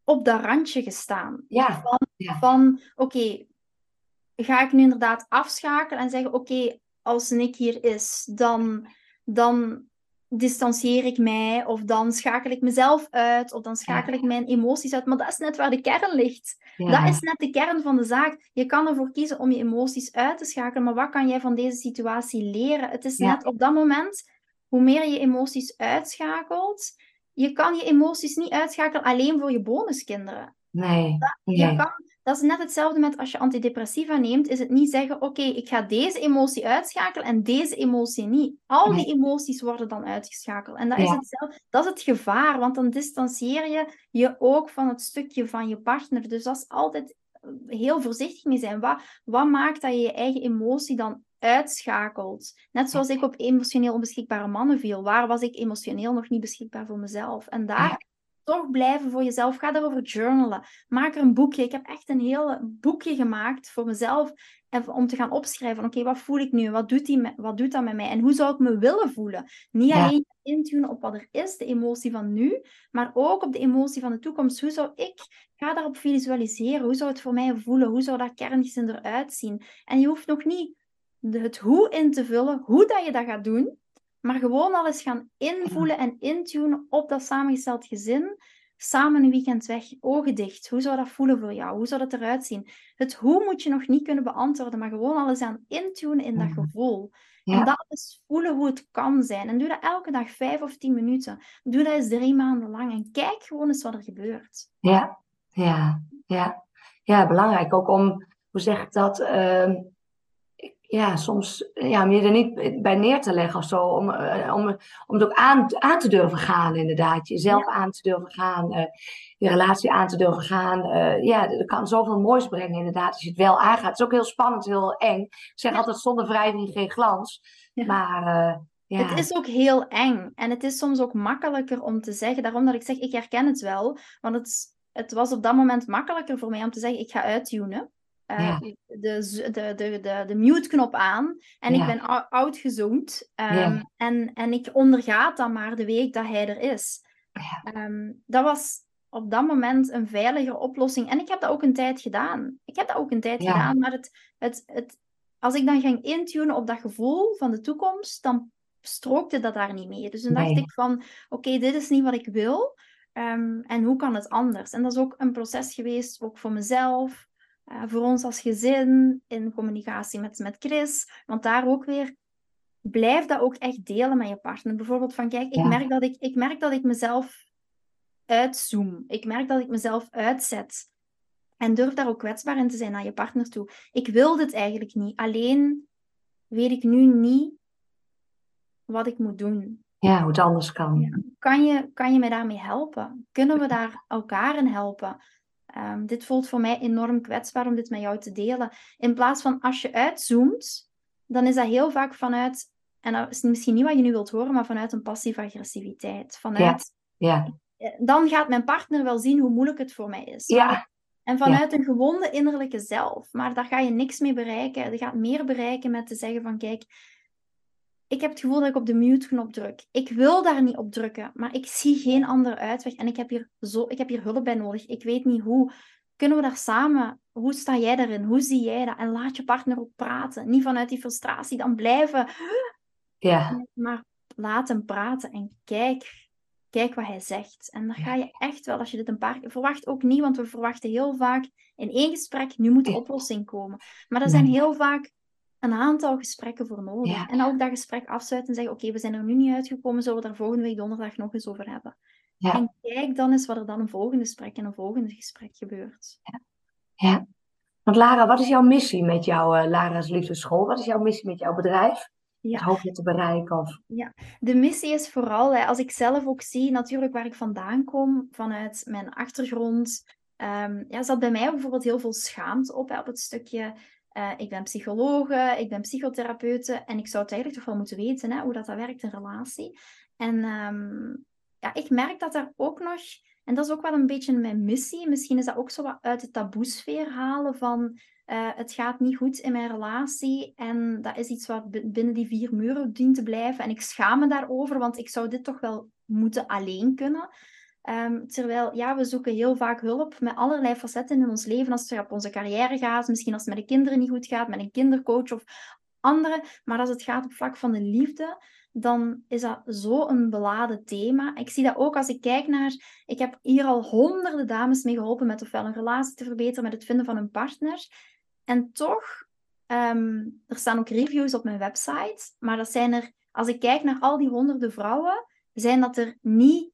op dat randje gestaan. Ja. Van, van oké, ga ik nu inderdaad afschakelen en zeggen, oké, als Nick hier is, dan, dan distancieer ik mij, of dan schakel ik mezelf uit, of dan schakel ik mijn emoties uit. Maar dat is net waar de kern ligt. Dat is net de kern van de zaak. Je kan ervoor kiezen om je emoties uit te schakelen, maar wat kan jij van deze situatie leren? Het is net op dat moment, hoe meer je emoties uitschakelt, je kan je emoties niet uitschakelen alleen voor je bonuskinderen. Nee. Dat, je kan, dat is net hetzelfde met als je antidepressiva neemt, is het niet zeggen, oké, ik ga deze emotie uitschakelen en deze emotie niet. Al die emoties worden dan uitgeschakeld. En dat, is hetzelfde, dat is het gevaar, want dan distancieer je je ook van het stukje van je partner. Dus dat is altijd heel voorzichtig mee zijn. Wat, wat maakt dat je je eigen emotie dan uitschakelt? Net zoals ik op emotioneel onbeschikbare mannen viel. Waar was ik emotioneel nog niet beschikbaar voor mezelf? En daar toch blijven voor jezelf. Ga daarover journalen. Maak er een boekje. Ik heb echt een heel boekje gemaakt voor mezelf. En om te gaan opschrijven. Oké, wat voel ik nu? Wat doet, die, wat doet dat met mij? En hoe zou ik me willen voelen? Niet alleen intunen op wat er is, de emotie van nu. Maar ook op de emotie van de toekomst. Hoe zou ik... Ga daarop visualiseren. Hoe zou het voor mij voelen? Hoe zou dat kerngezin eruit zien? En je hoeft nog niet het hoe in te vullen. Hoe dat je dat gaat doen. Maar gewoon al eens gaan invoelen en intunen op dat samengesteld gezin. Samen een weekend weg, ogen dicht. Hoe zou dat voelen voor jou? Hoe zou dat eruit zien? Het hoe moet je nog niet kunnen beantwoorden, maar gewoon al eens aan intunen in dat gevoel. En dat is voelen hoe het kan zijn. En doe dat elke dag vijf of tien minuten. Doe dat eens drie maanden lang en kijk gewoon eens wat er gebeurt. Ja, ja, ja. Ja, belangrijk ook om, hoe zeg ik dat? Uh ja, soms ja, om je er niet bij neer te leggen of zo. Om, uh, om, om het ook aan, aan te durven gaan, inderdaad. Jezelf aan te durven gaan. Uh, je relatie aan te durven gaan. Uh, ja, dat kan zoveel moois brengen, inderdaad. Als je het wel aangaat. Het is ook heel spannend, heel eng. Ik zeg altijd zonder wrijving geen glans. Maar ja. Het is ook heel eng. En het is soms ook makkelijker om te zeggen. Daarom dat ik zeg, ik herken het wel. Want het, het was op dat moment makkelijker voor mij om te zeggen, ik ga uittunen. Uh, de, de, de, de, de mute-knop aan en ik ben uitgezoomd. Um, en, en ik ondergaat dan maar de week dat hij er is. Um, dat was op dat moment een veilige oplossing. En ik heb dat ook een tijd gedaan. Ik heb dat ook een tijd gedaan, maar het, het, het, als ik dan ging intunen op dat gevoel van de toekomst, dan strookte dat daar niet mee. Dus dan dacht ik van, oké, dit is niet wat ik wil. Um, en hoe kan het anders? En dat is ook een proces geweest, ook voor mezelf. Uh, voor ons als gezin, in communicatie met, met Chris. Want daar ook weer, blijf dat ook echt delen met je partner. Bijvoorbeeld van, kijk, ik, merk, dat ik, ik merk dat ik mezelf uitzoom. Ik merk dat ik mezelf uitzet. En durf daar ook kwetsbaar in te zijn naar je partner toe. Ik wil dit eigenlijk niet. Alleen weet ik nu niet wat ik moet doen. Ja, hoe het anders kan. Kan, je, kan je mij daarmee helpen? Kunnen we daar elkaar in helpen? Um, dit voelt voor mij enorm kwetsbaar om dit met jou te delen. In plaats van als je uitzoomt, dan is dat heel vaak vanuit, en dat is misschien niet wat je nu wilt horen, maar vanuit een passieve agressiviteit. Vanuit, ja. ja. Dan gaat mijn partner wel zien hoe moeilijk het voor mij is. Ja. En vanuit een gewonde innerlijke zelf. Maar daar ga je niks mee bereiken. Je gaat meer bereiken met te zeggen van kijk, ik heb het gevoel dat ik op de mute-knop druk. Ik wil daar niet op drukken, maar ik zie geen andere uitweg. En ik heb hier, zo, ik heb hier hulp bij nodig. Ik weet niet hoe. Kunnen we daar samen? Hoe sta jij daarin? Hoe zie jij dat? En laat je partner ook praten. Niet vanuit die frustratie dan blijven. Ja. Maar laat hem praten en kijk, kijk wat hij zegt. En dan ga je echt wel, als je dit een paar keer... Verwacht ook niet, want we verwachten heel vaak in één gesprek, nu moet de oplossing komen. Maar er zijn heel vaak een aantal gesprekken voor nodig. Ja. En ook dat gesprek afsluiten en zeggen, oké, we zijn er nu niet uitgekomen, zullen we daar volgende week donderdag nog eens over hebben. Ja. En kijk dan eens wat er dan een volgende gesprek en een volgende gesprek gebeurt. Ja. Want Lara, wat is jouw missie met jouw eh, Lara's Liefdeschool? Wat is jouw missie met jouw bedrijf? Ja. Wat hoop je te bereiken? Of... De missie is vooral, hè, als ik zelf ook zie, natuurlijk waar ik vandaan kom, vanuit mijn achtergrond, ehm, ja, zat bij mij bijvoorbeeld heel veel schaamte op, hè, op het stukje, eh, ik ben psychologe, ik ben psychotherapeute, en ik zou het eigenlijk toch wel moeten weten, hè, hoe dat, dat werkt in relatie. En ehm, ja, ik merk dat daar ook nog, en dat is ook wel een beetje mijn missie, misschien is dat ook zo wat uit de taboesfeer halen van eh, het gaat niet goed in mijn relatie en dat is iets wat binnen die vier muren dient te blijven. En ik schaam me daarover, want ik zou dit toch wel moeten alleen kunnen. Ehm, terwijl, ja, we zoeken heel vaak hulp met allerlei facetten in ons leven. Als het op onze carrière gaat, misschien als het met de kinderen niet goed gaat, met een kindercoach of andere. Maar als het gaat op vlak van de liefde, dan is dat zo'n beladen thema. Ik zie dat ook als ik kijk naar... Ik heb hier al honderden dames mee geholpen met ofwel een relatie te verbeteren, met het vinden van een partner. En toch, ehm, er staan ook reviews op mijn website, maar dat zijn er, als ik kijk naar al die honderden vrouwen, zijn dat er niet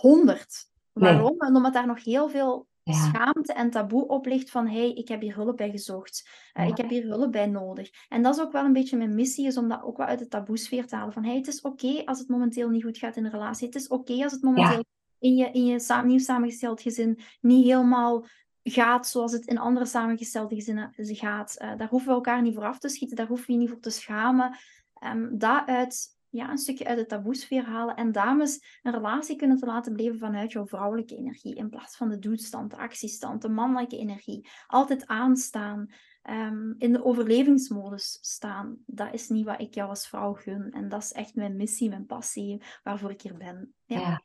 honderd. Nee. Waarom? Omdat daar nog heel veel Ja. schaamte en taboe op ligt van hey, ik heb hier hulp bij gezocht. Eh, Ja. Ik heb hier hulp bij nodig. En dat is ook wel een beetje mijn missie, is om dat ook wel uit de taboesfeer te halen. Van hey, het is oké als het momenteel niet goed gaat in een relatie. Het is oké als het momenteel in je, in je sa- nieuw samengesteld gezin niet helemaal gaat zoals het in andere samengestelde gezinnen gaat. Eh, daar hoeven we elkaar niet voor af te schieten, daar hoef je je niet voor te schamen. Ehm dat uit, ja, een stukje uit de taboesfeer halen en dames een relatie kunnen te laten beleven vanuit jouw vrouwelijke energie, in plaats van de doelstand, de actiestand, de mannelijke energie. Altijd aanstaan, ehm, in de overlevingsmodus staan. Dat is niet wat ik jou als vrouw gun. En dat is echt mijn missie, mijn passie, waarvoor ik hier ben. Ja.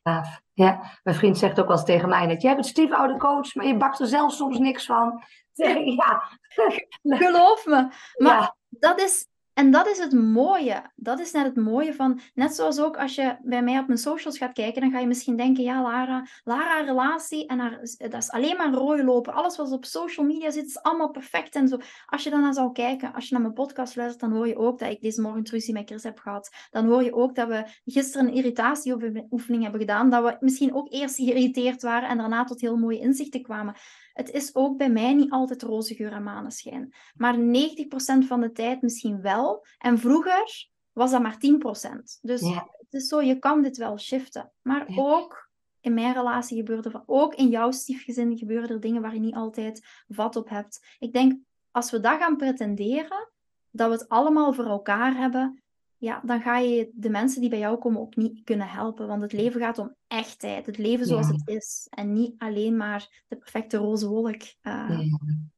Ja, mijn vriend zegt ook wel eens tegen mij net, jij bent stiefoude coach, maar je bakt er zelf soms niks van. Ja. Geloof me. Maar Ja. dat is, en dat is het mooie. Dat is net het mooie van, net zoals ook als je bij mij op mijn socials gaat kijken, dan ga je misschien denken, ja, Lara, Lara relatie en dat is alleen maar rooi lopen. Alles wat op social media zit, is allemaal perfect en zo. Als je naar zou kijken, als je naar mijn podcast luistert, dan hoor je ook dat ik deze morgen ruzie met Chris heb gehad. Dan hoor je ook dat we gisteren een irritatieoefening hebben gedaan, dat we misschien ook eerst geïrriteerd waren en daarna tot heel mooie inzichten kwamen. Het is ook bij mij niet altijd roze geur en maneschijn. Maar 90% van de tijd misschien wel. En vroeger was dat maar 10%. Dus Ja. het is zo, je kan dit wel shiften. Maar Ja. ook in mijn relatie gebeurde ook in jouw stiefgezin gebeuren er dingen waar je niet altijd vat op hebt. Ik denk, als we dat gaan pretenderen, dat we het allemaal voor elkaar hebben, ja, dan ga je de mensen die bij jou komen ook niet kunnen helpen. Want het leven gaat om echtheid. Het leven zoals Ja. het is. En niet alleen maar de perfecte roze wolk. eh.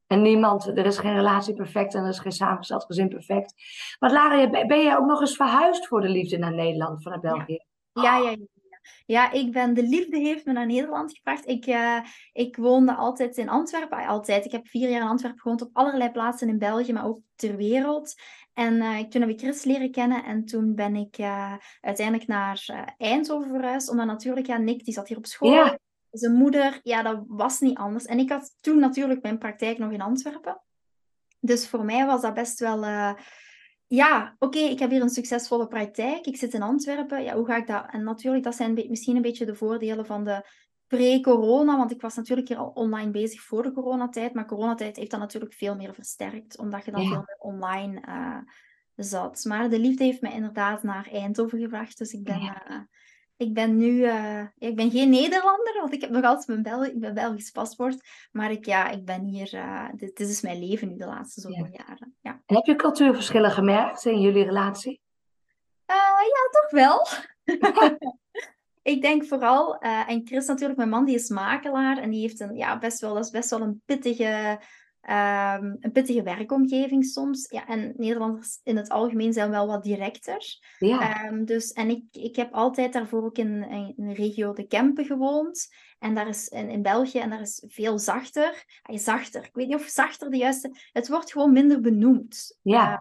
En niemand, er is geen relatie perfect en er is geen samengesteld gezin perfect. Maar Lara, ben jij ook nog eens verhuisd voor de liefde naar Nederland vanuit België? Ja, ja, ja. Ja, ik ben, de liefde heeft me naar Nederland gebracht. Ik, eh, ik woonde altijd in Antwerpen. Altijd. Ik heb vier jaar in Antwerpen gewoond op allerlei plaatsen in België, maar ook ter wereld. En eh, toen heb ik Chris leren kennen en toen ben ik eh, uiteindelijk naar Eindhoven verhuisd. Omdat natuurlijk, ja, Nick die zat hier op school. Ja. Zijn moeder, ja, dat was niet anders. En ik had toen natuurlijk mijn praktijk nog in Antwerpen. Dus voor mij was dat best wel... ja, oké, ik heb hier een succesvolle praktijk. Ik zit in Antwerpen. Ja, hoe ga ik dat? En natuurlijk, dat zijn misschien een beetje de voordelen van de pre-corona. Want ik was natuurlijk hier al online bezig voor de coronatijd. Maar coronatijd heeft dat natuurlijk veel meer versterkt. Omdat je dan Ja. veel meer online eh, zat. Maar de liefde heeft me inderdaad naar Eindhoven gebracht. Dus ik ben, Ja. eh, ik ben nu... eh, ik ben geen Nederlander, want ik heb nog altijd mijn, Bel ik ben Belgisch paspoort. Maar ik, ja, ik ben hier... eh, dit, dit is mijn leven nu de laatste zoveel jaren. Ja. En heb je cultuurverschillen gemerkt in jullie relatie? Eh, ja, toch wel. Ik denk vooral, en Chris natuurlijk, mijn man, die is makelaar en die heeft een, ja, best wel, dat is best wel een pittige, ehm, een pittige werkomgeving soms. Ja, en Nederlanders in het algemeen zijn wel wat directer. Ja. Ehm, dus, en ik, ik heb altijd daarvoor ook in, in, in de regio De Kempen gewoond. En daar is in, in België, en daar is veel zachter. Ay, zachter, ik weet niet of zachter de juiste... Het wordt gewoon minder benoemd. Ja. Eh,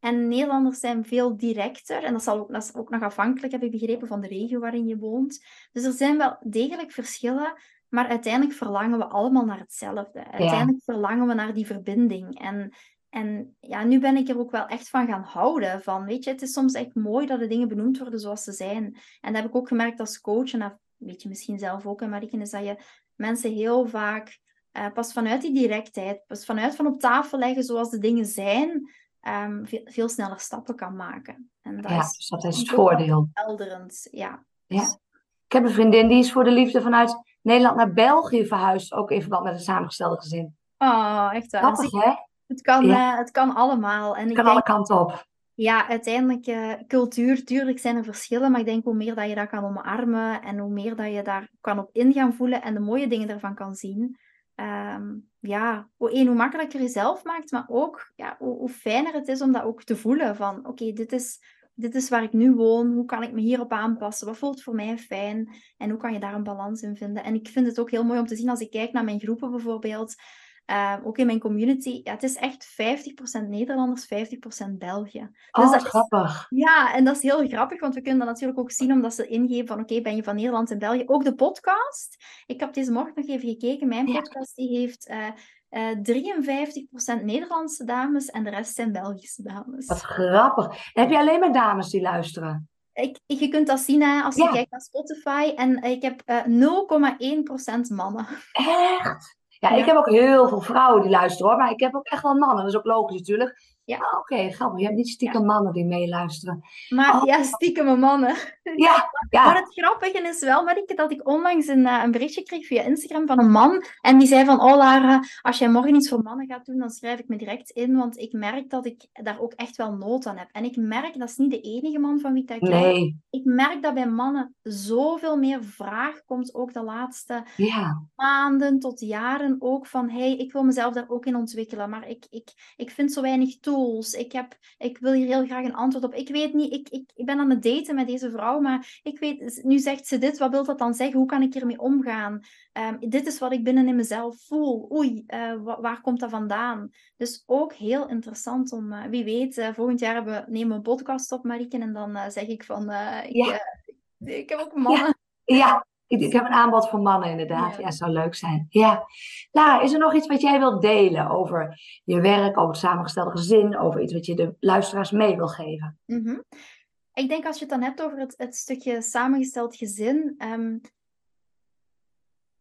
en Nederlanders zijn veel directer. En dat, zal ook, dat is ook nog afhankelijk, heb ik begrepen, van de regio waarin je woont. Dus er zijn wel degelijk verschillen. Maar uiteindelijk verlangen we allemaal naar hetzelfde. Uiteindelijk verlangen we naar die verbinding. En en ja, nu ben ik er ook wel echt van gaan houden. Van, weet je, het is soms echt mooi dat de dingen benoemd worden zoals ze zijn. En dat heb ik ook gemerkt als coach. En dat weet je misschien zelf ook, en Marieke, is dat je mensen heel vaak uh, pas vanuit die directheid, pas vanuit van op tafel leggen zoals de dingen zijn, um, veel, veel, sneller stappen kan maken. En dat ja, is, dus dat is het voordeel. Helderend, ja. ja. Ik heb een vriendin die is voor de liefde vanuit Nederland naar België verhuisd, ook in verband met een samengestelde gezin. Oh, echt waar. Grappig, hè? Het kan, ja. uh, het kan allemaal. En het kan alle kanten op. Ja, uiteindelijk, uh, cultuur, tuurlijk zijn er verschillen, maar ik denk hoe meer dat je dat kan omarmen en hoe meer dat je daar kan op in gaan voelen en de mooie dingen ervan kan zien, um, ja, hoe, één, hoe makkelijker je zelf maakt, maar ook ja, hoe, hoe fijner het is om dat ook te voelen van, oké, dit, is, dit is waar ik nu woon, hoe kan ik me hierop aanpassen, wat voelt voor mij fijn en hoe kan je daar een balans in vinden. En ik vind het ook heel mooi om te zien als ik kijk naar mijn groepen bijvoorbeeld, uh, ook in mijn community, ja, het is echt 50% Nederlanders, 50% België. Dus oh, dat grappig. ja, en dat is heel grappig, want we kunnen dat natuurlijk ook zien omdat ze ingeven van oké, ben je van Nederland en België. Ook de podcast. Ik heb deze morgen nog even gekeken. Mijn podcast die heeft uh, uh, 53% Nederlandse dames en de rest zijn Belgische dames. Wat grappig. heb je alleen maar dames die luisteren? Ik, je kunt dat zien hè, als je kijkt naar Spotify. En ik heb 0,1% mannen. Echt? Ja, ik heb ook heel veel vrouwen die luisteren hoor, maar ik heb ook echt wel mannen. Dat is ook logisch natuurlijk. Ja. Oké, grappig. Je hebt niet stiekem mannen die meeluisteren. Maar oh. ja, stiekem mannen. Ja, ja. Maar het grappige is wel, Marieke, dat ik onlangs een, uh, een berichtje kreeg via Instagram van een man. En die zei van, oh Lara, als jij morgen iets voor mannen gaat doen, dan schrijf ik me direct in. Want ik merk dat ik daar ook echt wel nood aan heb. En ik merk, dat is niet de enige man van wie ik dat nee. Ik merk dat bij mannen zoveel meer vraag komt, ook de laatste ja. maanden tot jaren ook van, hey, ik wil mezelf daar ook in ontwikkelen. Maar ik, ik, ik vind zo weinig toe ik, heb, ik wil hier heel graag een antwoord op. Ik weet niet, ik, ik, ik ben aan het daten met deze vrouw, maar ik weet, nu zegt ze dit, wat wil dat dan zeggen? Hoe kan ik hiermee omgaan? Um, dit is wat ik binnen in mezelf voel. Oei, uh, waar komt dat vandaan? Dus ook heel interessant om, uh, wie weet, uh, volgend jaar hebben, nemen we een podcast op, Marieke, en dan zeg ik van, ik, ja. ik, heb ook mannen. Ja. ja. Ik, ik, heb een aanbod voor mannen, inderdaad. Ja, zou leuk zijn. Ja. Lara, is er nog iets wat jij wilt delen over je werk, over het samengestelde gezin, over iets wat je de luisteraars mee wil geven? Mm Ik denk als je het dan hebt over het, het stukje samengesteld gezin. Um,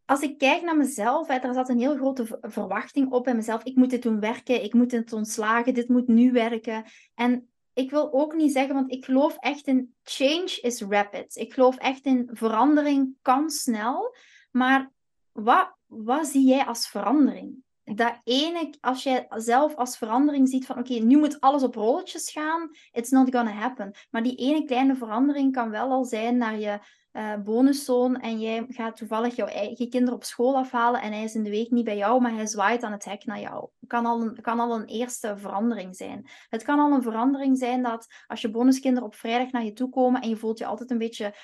als ik kijk naar mezelf, er zat een heel grote verwachting op bij mezelf. Ik moet dit doen werken, ik moet het ontslagen, dit moet nu werken. En ik wil ook niet zeggen, want ik geloof echt in change is rapid. Ik geloof echt in verandering kan snel. Maar wat, wat zie jij als verandering? Dat ene, als jij zelf als verandering ziet van oké, nu moet alles op rolletjes gaan, it's not gonna happen. Maar die ene kleine verandering kan wel al zijn naar je uh, bonuszoon en jij gaat toevallig jouw eigen kinderen op school afhalen en hij is in de week niet bij jou, maar hij zwaait aan het hek naar jou. Het kan al een, kan al een eerste verandering zijn. Het kan al een verandering zijn dat als je bonuskinderen op vrijdag naar je toe komen en je voelt je altijd een beetje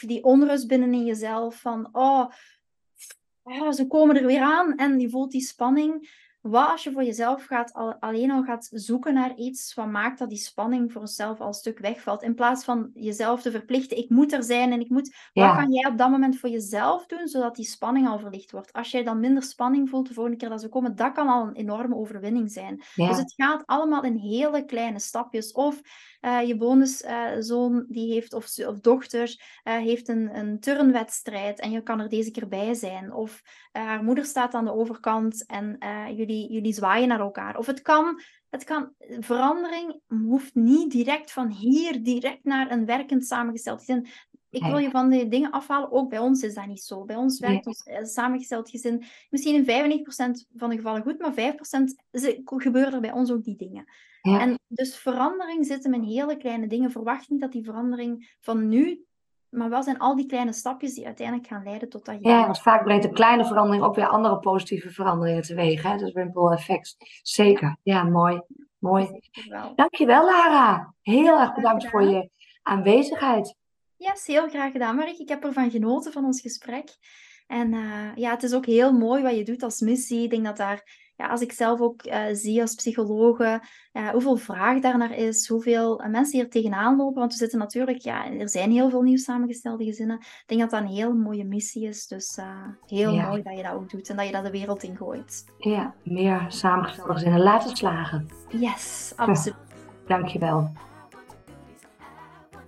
die onrust binnen in jezelf van oh, ze komen er weer aan en je voelt die spanning wat als je voor jezelf gaat, alleen al gaat zoeken naar iets wat maakt dat die spanning voor jezelf al een stuk wegvalt. In plaats van jezelf te verplichten, ik moet er zijn en ik moet... Wat kan jij op dat moment voor jezelf doen, zodat die spanning al verlicht wordt? Als jij dan minder spanning voelt de volgende keer dat ze komen, dat kan al een enorme overwinning zijn. Dus het gaat allemaal in hele kleine stapjes. Of uh, je bonuszoon, uh, die heeft, of, of dochter, uh, heeft een, een turnwedstrijd en je kan er deze keer bij zijn. Of haar moeder staat aan de overkant en jullie jullie, zwaaien naar elkaar. Of het kan, het kan, verandering hoeft niet direct van hier direct naar een werkend samengesteld gezin. Ik wil je van de dingen afhalen. Ook bij ons is dat niet zo. Bij ons werkt ons eh, samengesteld gezin misschien in 95% van de gevallen goed, maar 5% gebeuren er bij ons ook die dingen. En dus verandering zit hem in hele kleine dingen. Verwacht niet dat die verandering van nu maar wel zijn al die kleine stapjes die uiteindelijk gaan leiden tot dat je... Ja, want vaak brengt een kleine verandering ook weer andere positieve veranderingen teweeg. Hè? Dus ripple effect. Zeker. Ja, mooi. Mooi. Dankjewel, Dankjewel Lara. Heel erg bedankt voor je aanwezigheid. Ja, yes, heel graag gedaan, Marik. Ik heb ervan genoten van ons gesprek. En uh, ja, het is ook heel mooi wat je doet als missie. Ik denk dat daar ja, als ik zelf ook uh, zie als psychologe, hoeveel vraag daar naar is, hoeveel mensen hier tegenaan lopen. Want we zitten natuurlijk, ja, er zijn heel veel nieuw samengestelde gezinnen. Ik denk dat dat een heel mooie missie is. Dus heel mooi dat je dat ook doet en dat je dat de wereld in gooit. Ja, meer samengestelde gezinnen laten slagen. Yes, absoluut. Dankjewel.